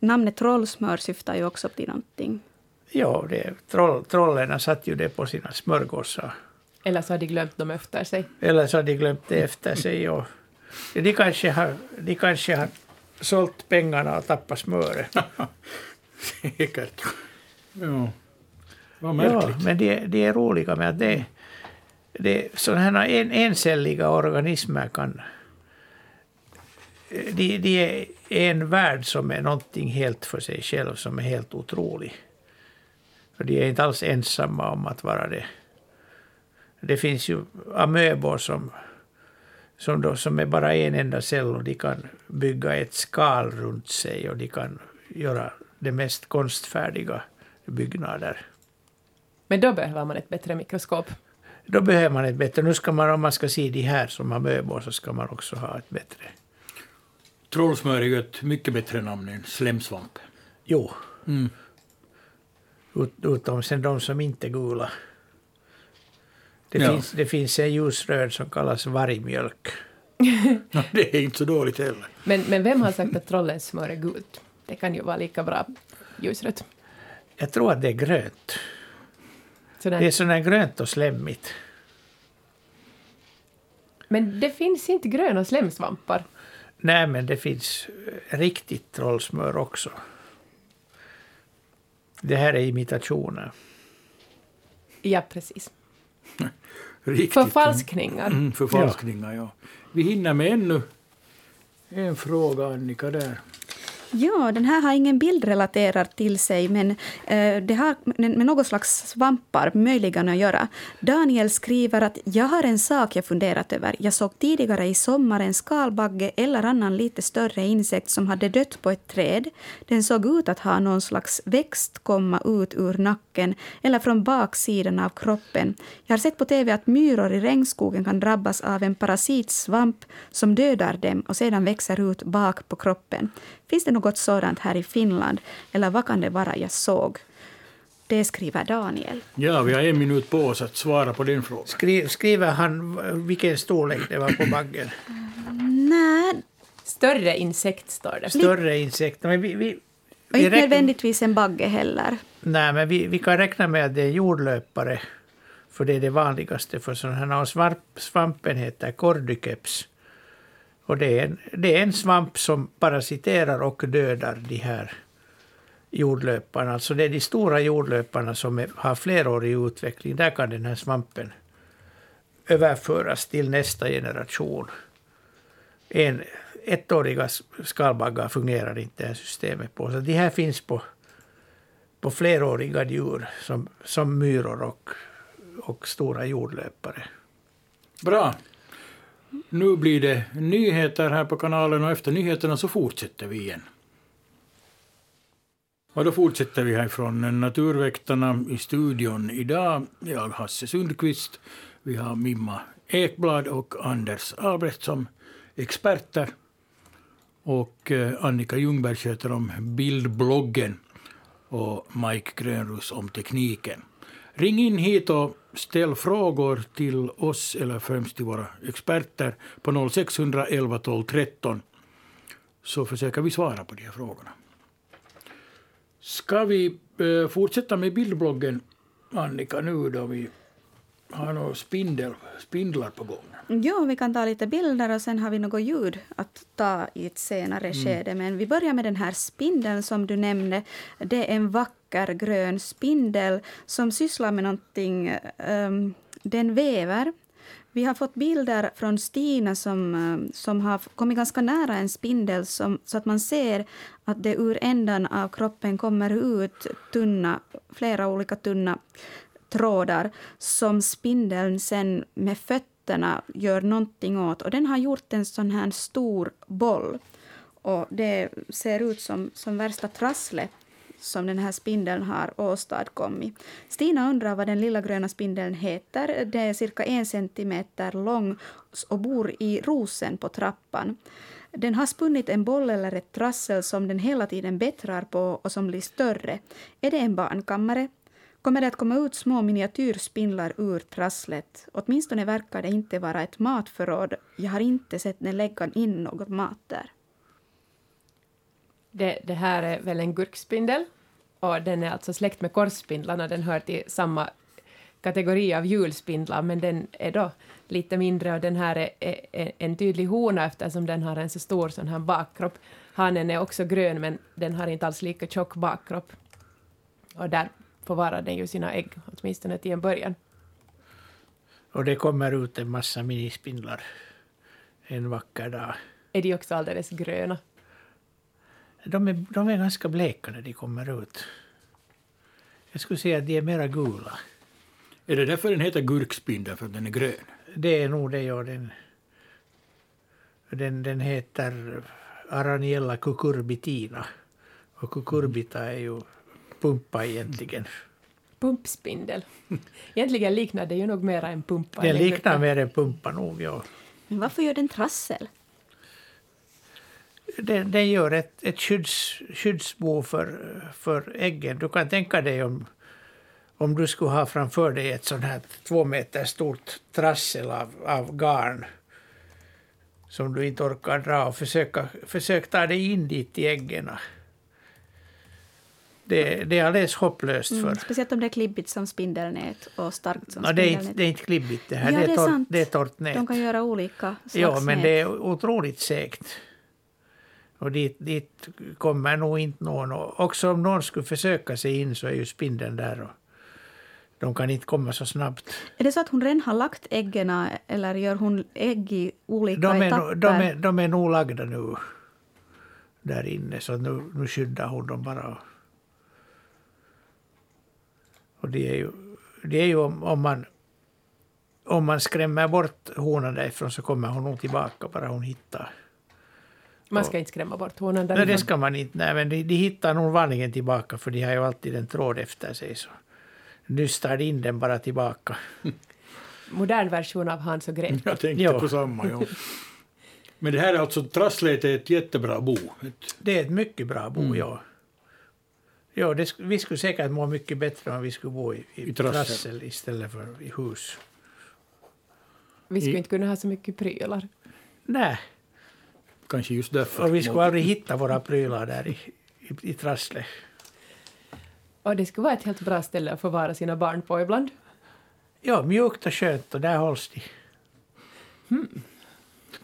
Speaker 3: Namnet trollsmör syftar ju också till någonting.
Speaker 4: Ja, det, troll, trollerna satt ju det på sina smörgåsar.
Speaker 2: Eller så har de glömt dem efter sig.
Speaker 4: Eller så har de glömt det efter sig. Och de, kanske har, de kanske har sålt pengarna och tappat smöret. <laughs> <laughs>
Speaker 1: Säkert. Ja. Vad
Speaker 4: Ja,
Speaker 1: märkligt.
Speaker 4: men de, de är roliga med att det, det, sådana här en, encelliga organismer kan de, de är en värld som är någonting helt för sig själv, som är helt otrolig. Och de är inte alls ensamma om att vara det. Det finns ju amöbor som, som, då, som är bara en enda cell och de kan bygga ett skal runt sig och de kan göra de mest konstfärdiga byggnader.
Speaker 2: Men då behöver man ett bättre mikroskop.
Speaker 4: Då behöver man ett bättre. Nu ska man, om man ska se de här som amöbor så ska man också ha ett bättre.
Speaker 1: Trollsmör är ju ett mycket bättre namn än slemsvamp.
Speaker 4: Jo.
Speaker 1: Mm.
Speaker 4: Ut, utom sen de som inte är gula. Det,
Speaker 1: Ja.
Speaker 4: finns, det finns en ljusröd som kallas vargmjölk. <laughs>
Speaker 1: Ja, det är inte så dåligt heller.
Speaker 2: Men, men vem har sagt att trollens smör är gult? Det kan ju vara lika bra ljusrött.
Speaker 4: Jag tror att det är grönt.
Speaker 2: Sådär.
Speaker 4: Det är sådär grönt och slemmigt.
Speaker 2: Men det finns inte gröna slemsvampar.
Speaker 4: Nej, men det finns eh, riktigt trollsmör också. Det här är imitationer.
Speaker 2: Ja, precis. <laughs>
Speaker 1: Riktigt.
Speaker 2: Förfalskningar.
Speaker 1: Mm, förfalskningar, ja. Vi hinner med ännu en fråga, Annika, där.
Speaker 3: Ja, den här har ingen bild relaterad till sig, men eh, det har med med något slags svampar möjligen att göra. Daniel skriver att jag har en sak jag funderat över. Jag såg tidigare i sommar en skalbagge eller annan lite större insekt som hade dött på ett träd. Den såg ut att ha någon slags växt komma ut ur nacken eller från baksidan av kroppen. Jag har sett på tv att myror i regnskogen kan drabbas av en parasitsvamp som dödar dem och sedan växer ut bak på kroppen. Finns det något sådant här i Finland? Eller vad kan det vara jag såg? Det skriver Daniel.
Speaker 1: Ja, vi har en minut på oss att svara på den frågan.
Speaker 4: Skri, skriver han vilken storlek det var på baggen?
Speaker 3: Nej,
Speaker 2: Större insekt står det.
Speaker 4: Större insekter. Men vi, vi,
Speaker 3: och inte nödvändigtvis en bagge heller.
Speaker 4: Nej, men vi, vi kan räkna med att det är jordlöpare. För det är det vanligaste för sådana här. Och svampen heter cordyceps. Och det är, en, det är en svamp som parasiterar och dödar de här jordlöparna. Alltså det är de stora jordlöparna som är, har flerårig utveckling. Där kan den här svampen överföras till nästa generation. En, ettåriga skalbaggar fungerar inte det här systemet på. Så de här finns på på fleråriga djur som, som myror och, och stora jordlöpare.
Speaker 1: Bra. Nu blir det nyheter här på kanalen och efter nyheterna så fortsätter vi igen. Och då fortsätter vi härifrån Naturväktarna i studion idag. Jag, Hasse Sundqvist, vi har Mimma Ekblad och Anders Albrecht som experter. Och eh, Annika Ljungberg sköter om bildbloggen och Mike Grönros om tekniken. Ring in hit och ställ frågor till oss eller främst till våra experter på 0611 12 13 så försöker vi svara på de här frågorna. Ska vi eh, fortsätta med bildbloggen, Annika, nu då vi har några spindel, spindlar på gång?
Speaker 3: Jo, vi kan ta lite bilder och sen har vi något ljud att ta i ett senare skede. Men vi börjar med den här spindeln som du nämnde. Det är en vacker grön spindel som sysslar med någonting. Um, den väver. Vi har fått bilder från Stina som, ehm, som har kommit ganska nära en spindel som, så att man ser att det ur ändan av kroppen kommer ut tunna, flera olika tunna trådar som spindeln sen med fötterna gör någonting åt. Och den har gjort en sån här stor boll. Och det ser ut som, som värsta trasslet som den här spindeln har åstadkommit. Stina undrar vad den lilla gröna spindeln heter. Den är cirka en centimeter lång och bor i rosen på trappan. Den har spunnit en boll eller ett trassel som den hela tiden bättrar på och som blir större. Är det en barnkammare? Kommer det att komma ut små miniatyrspindlar ur trasslet? Åtminstone verkar det inte vara ett matförråd. Jag har inte sett den lägga in något mat där.
Speaker 2: Det, det här är väl en gurkspindel och den är alltså släkt med korsspindlarna. Den hör till samma kategori av julspindlar men den är då lite mindre och den här är, är, är en tydlig hona eftersom den har en så stor sån här bakkropp. Hanen är också grön men den har inte alls lika tjock bakkropp. Och där förvarar den ju sina ägg, åtminstone till en början.
Speaker 4: Och det kommer ut en massa minispindlar en vacker dag.
Speaker 2: är de också alldeles gröna.
Speaker 4: De är, de är ganska bleka när de kommer ut. Jag skulle säga att de är mera gula.
Speaker 1: Är det därför den heter gurkspindel, för att den är grön?
Speaker 4: Det är nog det, ja. Den, den, den heter Araniella cucurbitina. Och cucurbita är ju pumpa egentligen.
Speaker 2: Pumpspindel. <laughs> Egentligen liknar det ju nog mera en pumpa.
Speaker 4: Den liknar mer en pumpa nog, ja.
Speaker 3: Men varför gör den trassel?
Speaker 4: Den, den gör ett, ett skydds, skyddsbo för, för äggen. Du kan tänka dig om, om du skulle ha framför dig ett sånt här två meter stort trassel av, av garn som du inte orkar dra och försöka, försök ta dig in dit i äggen. Det, det är alldeles hopplöst för...
Speaker 3: Mm, speciellt om det är klibbigt som spindelnät och starkt som
Speaker 4: Ja, det, är inte, det är inte klibbigt det här,
Speaker 3: Ja,
Speaker 4: det, är torrt, det är torrt nät.
Speaker 3: De kan göra olika slags
Speaker 4: Ja, men
Speaker 3: nät.
Speaker 4: det är otroligt segt. Och dit, dit kommer nog inte någon. Och också om någon skulle försöka sig in så är ju spindeln där. Och de kan inte komma så snabbt.
Speaker 3: Är det så att hon redan har lagt äggen eller gör hon ägg i olika
Speaker 4: De är,
Speaker 3: etapper?
Speaker 4: de, är, de är nog lagda nu där inne så nu, nu skyddar hon dem bara. Och det är ju, det är ju om, om man om man skrämmer bort honan därifrån så kommer hon nog tillbaka bara hon hittar.
Speaker 2: Man ska inte skrämma bort honan
Speaker 4: Nej, det
Speaker 2: därifrån.
Speaker 4: ska man inte. Nej, men de, de hittar nog vanligen tillbaka för de har ju alltid en tråd efter sig. Så nystar de in den bara tillbaka. <laughs>
Speaker 2: Modern version av Hans och Greta.
Speaker 1: Jag tänkte
Speaker 4: Ja.
Speaker 1: på samma. Ja. Men det här är alltså, trasslet är ett jättebra bo. Ett,
Speaker 4: Det är ett mycket bra bo,
Speaker 1: Mm.
Speaker 4: ja. Ja, det, vi skulle säkert må mycket bättre om vi skulle bo i, i,
Speaker 1: I trassel.
Speaker 4: trassel istället för i hus.
Speaker 2: Vi skulle
Speaker 1: I-
Speaker 2: inte kunna ha så mycket prylar.
Speaker 4: Nej,
Speaker 1: kanske just därför.
Speaker 4: och vi skulle aldrig hitta våra prylar där i, i, i trasslet.
Speaker 2: Och det skulle vara ett helt bra ställe att få vara sina barn på ibland.
Speaker 4: Ja, mjukt och skönt och där hålls de.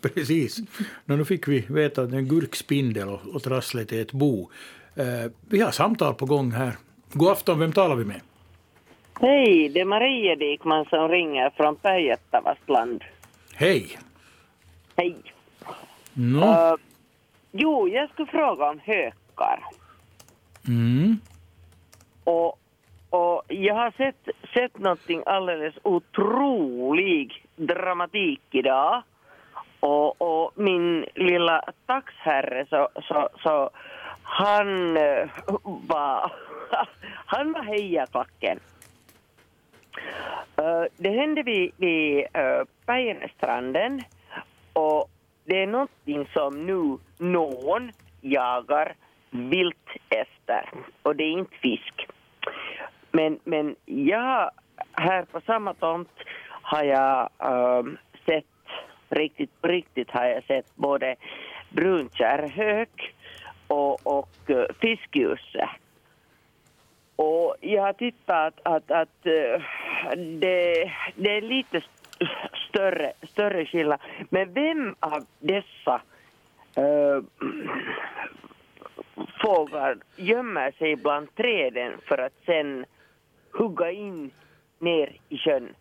Speaker 1: Precis. Nå, nu fick vi veta att det är en gurkspindel och, och trasslet är ett bo. Eh, vi har samtal på gång här. God afton, vem talar vi med?
Speaker 9: Hej, det är Maria Dikman som ringer från Päijät-Tavastland.
Speaker 1: Hej.
Speaker 9: Hej.
Speaker 1: Nå,
Speaker 9: Eh, jo, jag skulle fråga om hökar.
Speaker 1: mm.
Speaker 9: Och, och jag har sett, sett någonting alldeles otrolig dramatik idag. Och, och min lilla taxherre så, så, så han eh, var, <laughs> han var hejaklacken. Eh, det hände vid, vid uh, Päijännestranden och det är någonting som nu någon jagar vilt efter och det är inte fisk. Men, men jag, här på samma tomt har jag ehm, sett, riktigt riktigt har jag sett både brunkärrhök och, och eh, fiskljuse. Och jag har tittat att, att att det, det är lite större, större skillnad. Men vem av dessa eh, fåglar gömmer sig bland träden för att sen hugga in ner i sjön?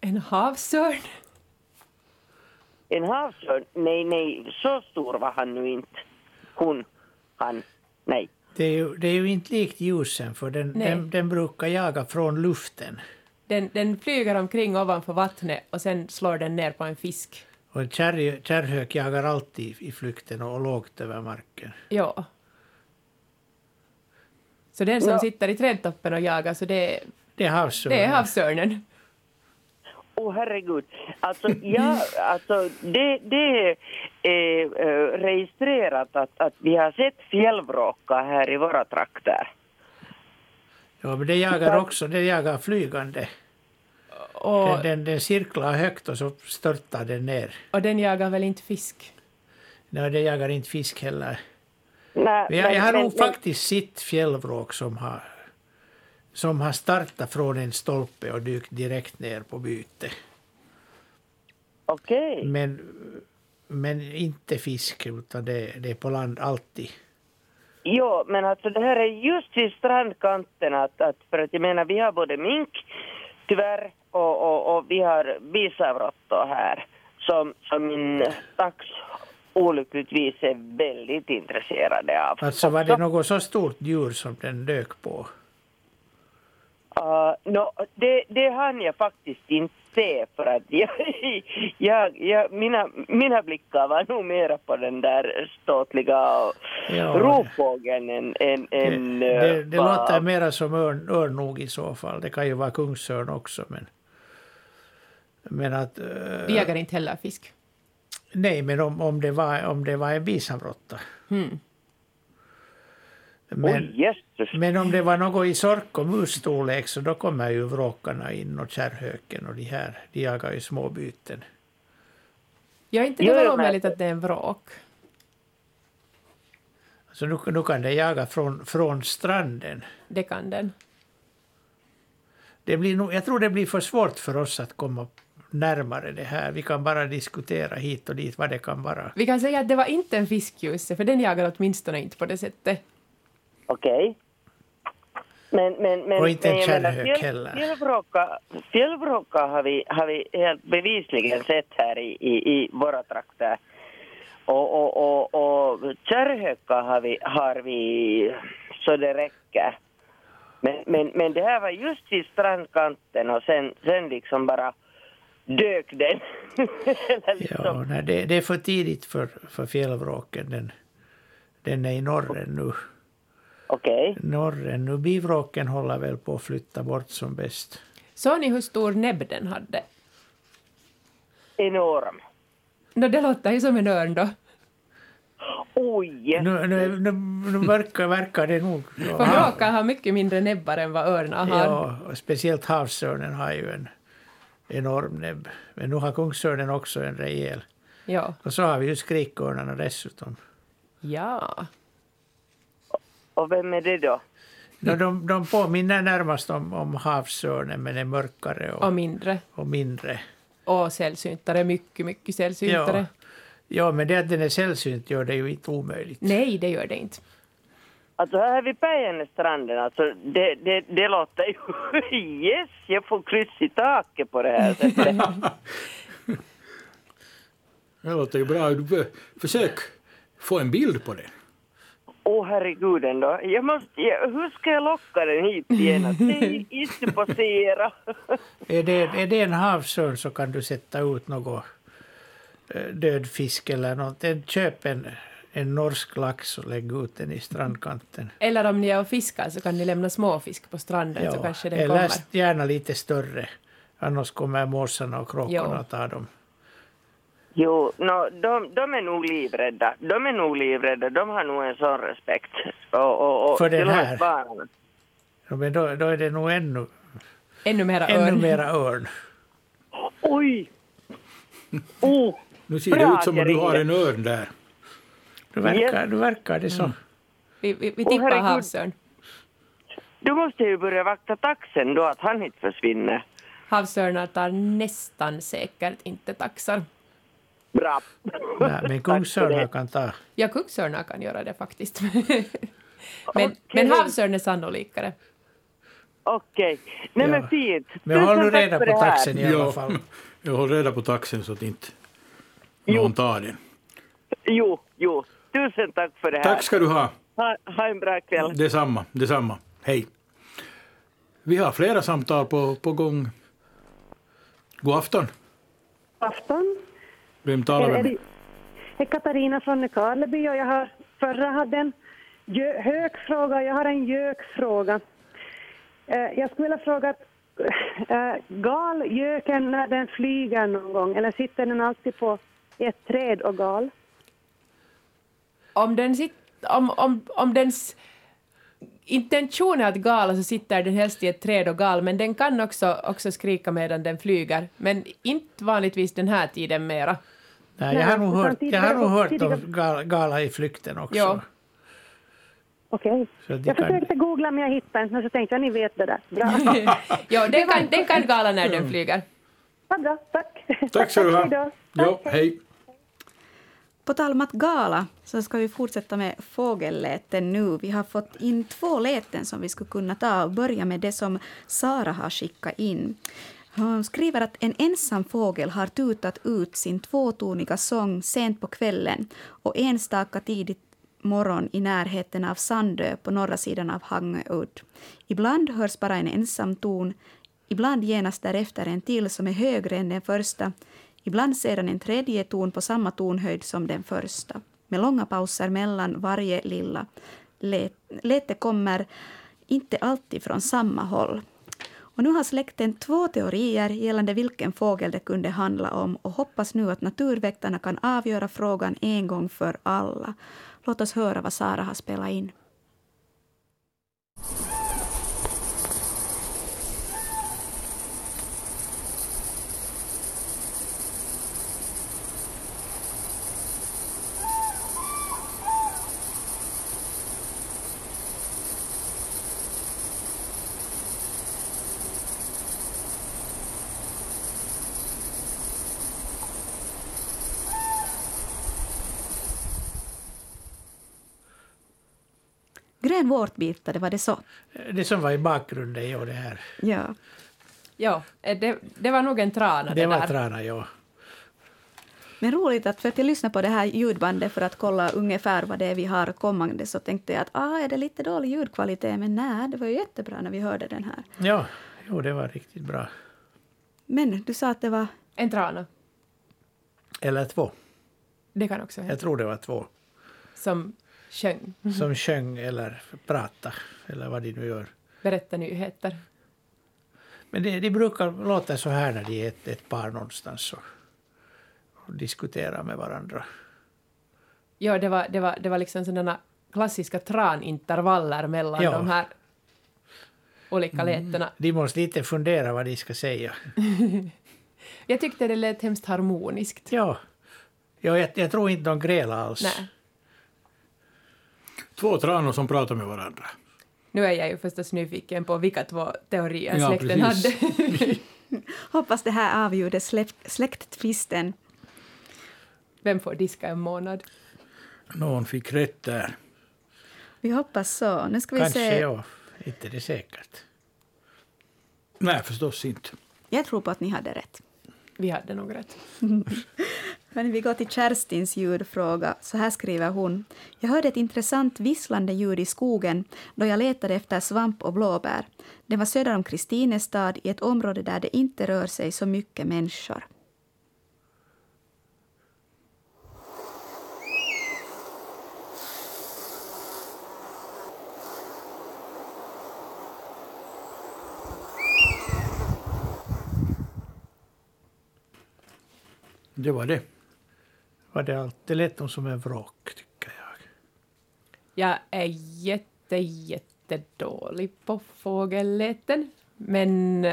Speaker 2: En havsörn.
Speaker 9: En havsörn? Nej, nej, så stor var han nu inte. Hon, han, nej.
Speaker 4: Det är, ju, det är ju inte likt ljusen för den, den, den brukar jaga från luften.
Speaker 2: Den, den flyger omkring ovanför vattnet och sen slår den ner på en fisk.
Speaker 4: Och en kärr, kärrhök jagar alltid i flykten och lågt över marken.
Speaker 2: Ja. Så den som
Speaker 9: Ja.
Speaker 2: sitter i trädtoppen och jagar, så det,
Speaker 4: Det är havsörnen.
Speaker 2: det är havsörnen.
Speaker 9: Åh herregud. Alltså, <laughs> ja, alltså det, det är eh, registrerat att, att vi har sett fjällvråka här i våra trakter.
Speaker 4: Ja, men det jagar också, det jagar flygande.
Speaker 2: Och,
Speaker 4: Den, den, den cirklar högt och så störtar den ner.
Speaker 2: och den jagar väl inte fisk?
Speaker 4: Nej, det jagar inte fisk heller.
Speaker 9: Nej,
Speaker 4: Men jag, jag har nog
Speaker 9: men-
Speaker 4: faktiskt sett fjällvråk som har, som har startat från en stolpe och dykt direkt ner på byte.
Speaker 9: Okej.
Speaker 4: Men, men inte fisk, utan det, det är på land alltid.
Speaker 9: Jo, men alltså det här är just vid strandkanten att, att för att jag menar vi har både mink tyvärr och, och, och vi har bisavråttor här som, som min tax olyckligtvis är väldigt intresserade av.
Speaker 4: Alltså var det något så stort djur som den dök på?
Speaker 9: Uh, no, det, det hann jag faktiskt inte se för att jag, <laughs> jag, jag, mina, mina blickar var nog mera på den där ståtliga
Speaker 4: Ja,
Speaker 9: rovfågeln än, än,
Speaker 4: Det,
Speaker 9: än
Speaker 4: det,
Speaker 9: eh,
Speaker 4: det
Speaker 9: vad-
Speaker 4: låter mera som örn, örnog i så fall. Det kan ju vara kungsörn också. Men, men att... eh,
Speaker 2: Vi jagar inte heller fisk.
Speaker 4: nej, men om, om, det var, om det var en bisamråtta.
Speaker 2: Mm.
Speaker 4: Men,
Speaker 9: jösses.
Speaker 4: men om det var något i sork och musstorlek så då kommer ju vråkarna in och kärrhöken och de här. De jagar ju små byten.
Speaker 2: Ja, inte det
Speaker 9: men-
Speaker 2: omöjligt att det är en vråk.
Speaker 4: Så nu, nu kan de jaga från, från stranden.
Speaker 2: Det kan den.
Speaker 4: Det blir nog, jag tror det blir för svårt för oss att komma närmare det här. Vi kan bara diskutera hit och dit vad det kan vara.
Speaker 2: Vi kan säga att det var inte en fiskljuse, för den jagar åtminstone inte på det sättet.
Speaker 9: Okej. Men, men, men,
Speaker 4: Och inte en kärrhök heller.
Speaker 9: Fjällvråka, har, vi, har vi helt bevisligen sett här i, i, i våra trakter. Och, och, och, och kärrhökar har vi, har vi så det räcker. Men, men, men det här var just vid strandkanten och sen, sen liksom bara dök den. <laughs> Liksom.
Speaker 4: Ja, nej, det, det är för tidigt för, för fjällvråken. Den, den är i norren nu.
Speaker 9: Okej.
Speaker 4: Norren nu. Bivråken håller väl på att flytta bort som bäst.
Speaker 2: Såg ni hur stor näbb den hade?
Speaker 9: Enorm.
Speaker 2: No, det låter ju som en örn då.
Speaker 9: Oj!
Speaker 4: Nu, nu, nu, nu verkar, verkar det nog... <laughs>
Speaker 2: För
Speaker 4: Ja,
Speaker 2: vråkar har mycket mindre näbbar än vad örnar har.
Speaker 4: ja, och speciellt havsörnen har ju en enorm näbb. Men nu har kungsörnen också en rejäl.
Speaker 2: Ja.
Speaker 4: Och så har vi ju skrikörnarna dessutom.
Speaker 2: ja.
Speaker 9: Och vem är det då?
Speaker 4: De, de, de påminner närmast om, om havsörnen men är mörkare och,
Speaker 2: Och mindre.
Speaker 4: och mindre.
Speaker 2: Och sällsyntare. Mycket, mycket sällsyntare.
Speaker 4: Ja, men det att den är sällsynt gör det ju inte omöjligt.
Speaker 2: Nej, det gör det inte.
Speaker 9: Alltså här vid Päijännestranden, alltså det, det, det låter ju... <laughs> Yes, jag får kryss i taket på det här sättet. <laughs>
Speaker 1: Det låter ju bra. Försök få en bild på det.
Speaker 9: Åh oh, herregud ändå. Jag måste, jag, hur ska jag locka den hit igen? <laughs> Är inte passera.
Speaker 4: Är det, är det en havsörn så kan du sätta ut något eh, död fisk eller något. En- Köp en, en norsk lax och lägg ut den i strandkanten.
Speaker 2: Eller om ni är och fiskar så kan ni lämna småfisk på stranden så kanske den
Speaker 4: eller
Speaker 2: kommer.
Speaker 4: gärna lite större. Annars kommer måsarna och kråkorna
Speaker 2: Jo.
Speaker 4: att ta dem.
Speaker 9: Jo, no, de, de är nog livrädda. De är nog livrädda. De har nog en sån respekt. Och, och, och
Speaker 4: För den här? Ja, Men då, då är det nog ännu,
Speaker 2: Ännu mera
Speaker 4: ännu
Speaker 2: örn.
Speaker 4: mera örn.
Speaker 9: Oj! <laughs> Oh,
Speaker 1: Nu ser det ut som om du har en örn där.
Speaker 4: Du verkar, du verkar det så.
Speaker 2: Vi, vi, vi
Speaker 9: Åh,
Speaker 2: tippar
Speaker 9: herregud.
Speaker 2: havsörn.
Speaker 9: då måste ju börja vakta taxen då att han inte försvinner.
Speaker 2: Havsörnar tar nästan säkert inte taxar.
Speaker 9: Bra.
Speaker 4: Nej, men kungsörnar kan ta.
Speaker 2: Ja, kungsörnar kan göra det faktiskt. <laughs> men,
Speaker 9: Okej.
Speaker 2: men havsörn är sannolikare.
Speaker 9: Okej. Nej
Speaker 4: Ja.
Speaker 9: men fint.
Speaker 4: Men håll nu reda på taxen i alla fall. <laughs>
Speaker 1: jag håller reda på taxen så att inte
Speaker 9: Jo.
Speaker 1: någon tar den.
Speaker 9: Jo, jo. Tusen tack för det här.
Speaker 1: Tack ska du ha.
Speaker 9: Ha, ha en bra kväll.
Speaker 1: Detsamma, detsamma. Hej. Vi har flera samtal på, på gång. God afton.
Speaker 10: afton.
Speaker 1: Vem talar vi med?
Speaker 10: det är Katarina från Nykarleby och jag har förra hade en hökfråga jag har en gökfråga. Eh, jag skulle vilja fråga, eh, gal göken när den flyger någon gång eller sitter den alltid på ett träd och gal?
Speaker 2: Om, den sit, om, om, om dens intention är att gala så sitter den helst i ett träd och gal, men den kan också, också skrika medan den flyger. Men inte vanligtvis den här tiden mera.
Speaker 4: Nej, jag har nog hört, jag har nog hört om gal, gala i flykten också.
Speaker 2: Ja.
Speaker 10: Okej.
Speaker 4: Så de
Speaker 10: Jag
Speaker 4: kan-
Speaker 10: försökte googla men jag hittade inte, men så tänkte jag ni vet det där. Bra. <laughs>
Speaker 2: ja, den kan, den kan gala när den flyger.
Speaker 10: Ja, bra, tack.
Speaker 1: Tack ska du ha. <laughs> Ja, hej.
Speaker 3: På tal om att gala så ska vi fortsätta med fågelläten nu. Vi har fått in två läten som vi skulle kunna ta och börja med det som Sara har skickat in. Hon skriver att en ensam fågel har tutat ut sin tvåtoniga sång sent på kvällen och enstaka tidigt morgon i närheten av Sandö på norra sidan av Hangö udd. Ibland hörs bara en ensam ton, ibland genast därefter en till som är högre än den första, ibland sedan en tredje ton på samma tonhöjd som den första, med långa pauser mellan varje lilla. lete kommer inte alltid från samma håll. Och nu har släkten två teorier gällande vilken fågel det kunde handla om och hoppas nu att naturväktarna kan avgöra frågan en gång för alla. Låt oss höra vad Sara har spelat in. Grön vårtbitare, var det så?
Speaker 4: Det som var i bakgrunden, ja det här.
Speaker 3: Ja.
Speaker 2: Ja, eh, det, det var nog en trana
Speaker 4: det,
Speaker 2: det
Speaker 4: var
Speaker 2: där.
Speaker 4: trana, ja.
Speaker 3: Men roligt att för att jag lyssnade på det här ljudbandet för att kolla ungefär vad det är vi har kommande så tänkte jag att ah, är det lite dålig ljudkvalitet? Men nej, det var ju jättebra när vi hörde den här.
Speaker 4: Ja, jo, det var riktigt bra.
Speaker 3: Men du sa att det var...
Speaker 2: En trana.
Speaker 4: Eller två.
Speaker 2: Det kan också hända.
Speaker 4: Jag tror det var två.
Speaker 2: Som sjöng.
Speaker 4: Som sjöng eller pratade, eller vad de nu gör.
Speaker 2: Berätta nyheter.
Speaker 4: Men det, de brukar låta så här när de är ett, ett par någonstans och, och diskuterar med varandra.
Speaker 2: Ja, det var, det var, det var liksom sådana klassiska tranintervaller mellan
Speaker 4: Ja.
Speaker 2: de här olika lätena.
Speaker 4: De måste lite fundera vad de ska säga. <laughs>
Speaker 2: Jag tyckte det lät hemskt harmoniskt.
Speaker 4: Ja, ja jag, jag tror inte de grälade alls.
Speaker 2: Nej.
Speaker 1: Två tranor som pratar med varandra.
Speaker 2: Nu är jag ju förstås nyfiken på vilka två teorier
Speaker 1: Ja,
Speaker 2: släkten
Speaker 1: precis.
Speaker 2: hade. <laughs>
Speaker 3: Hoppas det här avgjorde släkt, släkttvisten.
Speaker 2: Vem får diska en månad?
Speaker 1: Någon fick rätt där.
Speaker 3: Vi hoppas så. Nu ska vi
Speaker 4: Kanske
Speaker 3: se.
Speaker 4: ja, inte det säkert.
Speaker 1: Nej, förstås inte.
Speaker 3: Jag tror på att ni hade rätt.
Speaker 2: Vi hade nog rätt. <laughs>
Speaker 3: Hörni, vi går till Kerstins ljudfråga. Så här skriver hon. Jag hörde ett intressant visslande ljud i skogen då jag letade efter svamp och blåbär. Det var söder om Kristinestad i ett område där det inte rör sig så mycket människor.
Speaker 1: Det var det.
Speaker 4: Var det, allt? det lät som en vråk, tycker jag.
Speaker 2: Jag är jätte, jättedålig på fågelläten, men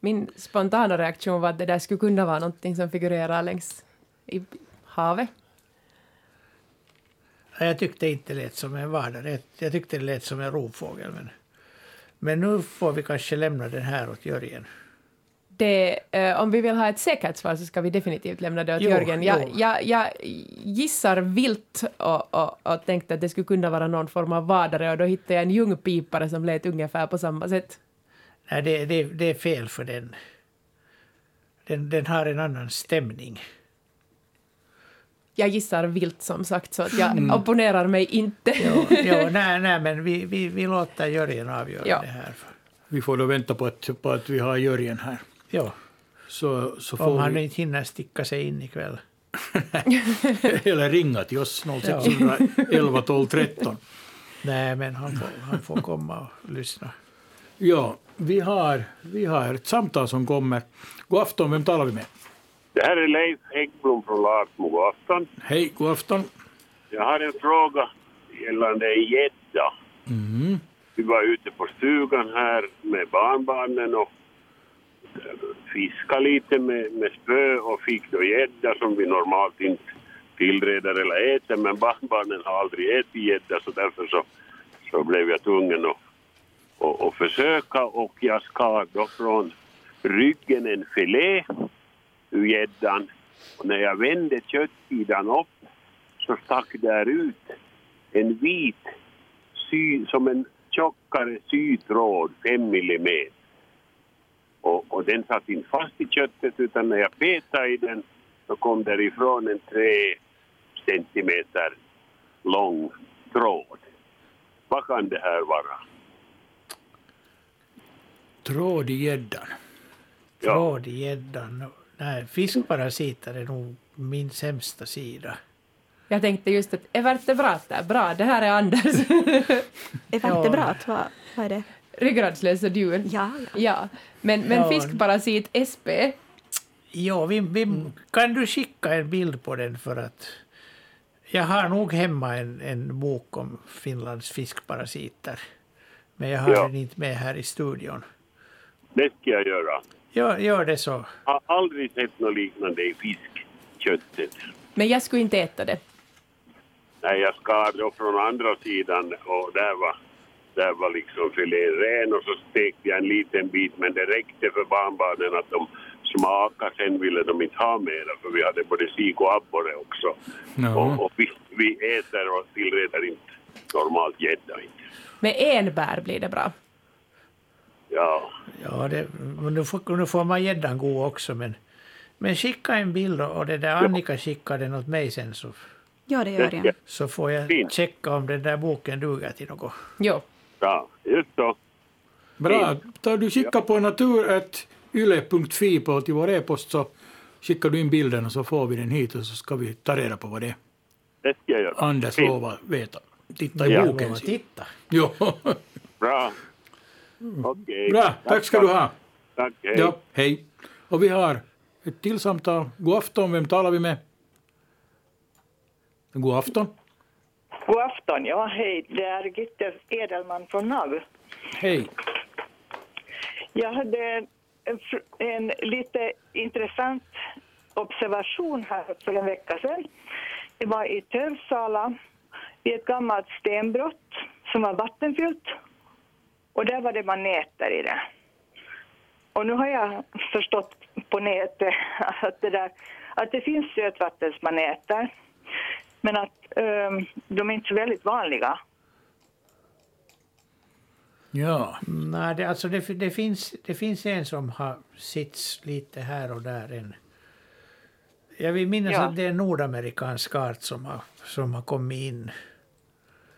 Speaker 2: min spontana reaktion var att det där skulle kunna vara någonting som figurerar längs i havet.
Speaker 4: Jag tyckte inte det lät som en vardare. Jag tyckte det lät som en rovfågel. Men, men nu får vi kanske lämna den här åt Jörgen.
Speaker 2: Det, eh, om vi vill ha ett säkert svar så ska vi definitivt lämna det åt
Speaker 4: Jo,
Speaker 2: Jörgen. Jag,
Speaker 4: jo.
Speaker 2: jag, jag gissar vilt och, och, och tänkte att det skulle kunna vara någon form av vadare och då hittade jag en ljungpipare som lät ungefär på samma sätt.
Speaker 4: Nej, det, det, det är fel för den. den. Den har en annan stämning.
Speaker 2: Jag gissar vilt som sagt så att jag opponerar mig inte.
Speaker 4: Jo, jo, <laughs> nej, nej, men vi, vi, vi låter Jörgen avgöra
Speaker 2: Ja.
Speaker 4: det här.
Speaker 1: Vi får då vänta på att, på att vi har Jörgen här.
Speaker 4: Ja,
Speaker 1: Så, så
Speaker 4: om
Speaker 1: får
Speaker 4: han
Speaker 1: vi,
Speaker 4: inte hinner sticka sig in ikväll.
Speaker 1: eller ringa till oss 0611 12 13.
Speaker 4: Nej, men han får, han får komma och lyssna.
Speaker 1: Ja, vi har, vi har ett samtal som kommer. God afton, vem talar vi med?
Speaker 11: Det här är Leif Häggblom från Larsmo. God afton.
Speaker 1: Hej, god afton.
Speaker 11: Jag har en fråga gällande en gädda.
Speaker 1: Mm.
Speaker 11: Vi var ute på stugan här med barnbarnen och fiska fiskade lite med, med spö och fick då gädda som vi normalt inte tillreder eller äter. Men barnbarnen har aldrig ätit gädda så därför så, så blev jag tvungen att, och, och försöka och jag skar då från ryggen en filé ur gäddan och när jag vände köttsidan upp så stack där ut en vit sy, som en tjockare sytråd, fem millimeter. Och, och den satt inte fast i köttet utan när jag petade i den så kom därifrån en tre centimeter lång tråd. Vad kan det här vara?
Speaker 1: Tråd i gäddan.
Speaker 4: Tråd i gäddan. Nej, fiskparasiter är nog min sämsta sida.
Speaker 2: Jag tänkte just att är vertebrat där? Bra, det här är Anders. <laughs>
Speaker 3: Är vertebrat, vad, vad är det?
Speaker 2: Ryggradslösa djur.
Speaker 3: Ja, ja.
Speaker 2: Ja, men, men
Speaker 4: Ja.
Speaker 2: fiskparasit SP,
Speaker 4: Ja, vi, vi, kan du skicka en bild på den för att jag har nog hemma en, en bok om Finlands fiskparasiter. Men jag har
Speaker 11: Ja.
Speaker 4: den inte med här i studion.
Speaker 11: Det ska jag göra.
Speaker 4: Gör, gör det så.
Speaker 11: Har aldrig sett något liknande i fiskköttet.
Speaker 2: men jag skulle inte äta det.
Speaker 11: Nej, jag skar då från andra sidan och där var, där var liksom filé ren och så stekte jag en liten bit men det räckte för barnbarnen att de smaka. Sen ville de inte ha mera för vi hade både sik och abborre också.
Speaker 1: Ja.
Speaker 11: Och, och vi, vi äter och tillreder inte normalt gädda.
Speaker 2: Med enbär blir det bra.
Speaker 11: Ja,
Speaker 4: Ja, det, nu, får, nu får man gäddan god också. Men, men skicka en bild och det där Annika skickar den åt mig sen så,
Speaker 3: Ja, det gör jag.
Speaker 4: så får jag
Speaker 11: Fint.
Speaker 4: checka om den där boken duger till något.
Speaker 2: Jo.
Speaker 11: Bra. Just så.
Speaker 1: Bra. Tar du skicka på natur.yle.fi på till vår e-post så skickar du in bilden och så får vi den hit och så ska vi ta reda på vad det är.
Speaker 11: Det ska jag göra.
Speaker 1: Anders
Speaker 11: Fint.
Speaker 1: lovar veta. Titta i
Speaker 11: Ja.
Speaker 1: boken.
Speaker 4: Titta.
Speaker 1: Jo.
Speaker 11: Bra. Okej.
Speaker 1: Bra, tack ska du ha.
Speaker 11: Tack, hej.
Speaker 1: Ja, hej. Och vi har ett till samtal. God afton, vem talar vi med? God afton.
Speaker 12: God afton, ja hej. Det är Gitte Edelman från NAV.
Speaker 1: Hej.
Speaker 12: Jag hade en, en lite intressant observation här för en vecka sedan. Det var i Tövsala vid ett gammalt stenbrott som var vattenfyllt. Och där var det maneter i det. Och nu har jag förstått på nätet <laughs> att det, där, att det finns sötvattensmaneter. Men att ehm, de är inte så väldigt vanliga.
Speaker 1: Ja.
Speaker 4: Nej, det, alltså det, det, finns, det finns en som har sitts lite här och där. En, jag vill minnas
Speaker 12: Ja.
Speaker 4: att det är en nordamerikansk art som har, som har kommit in.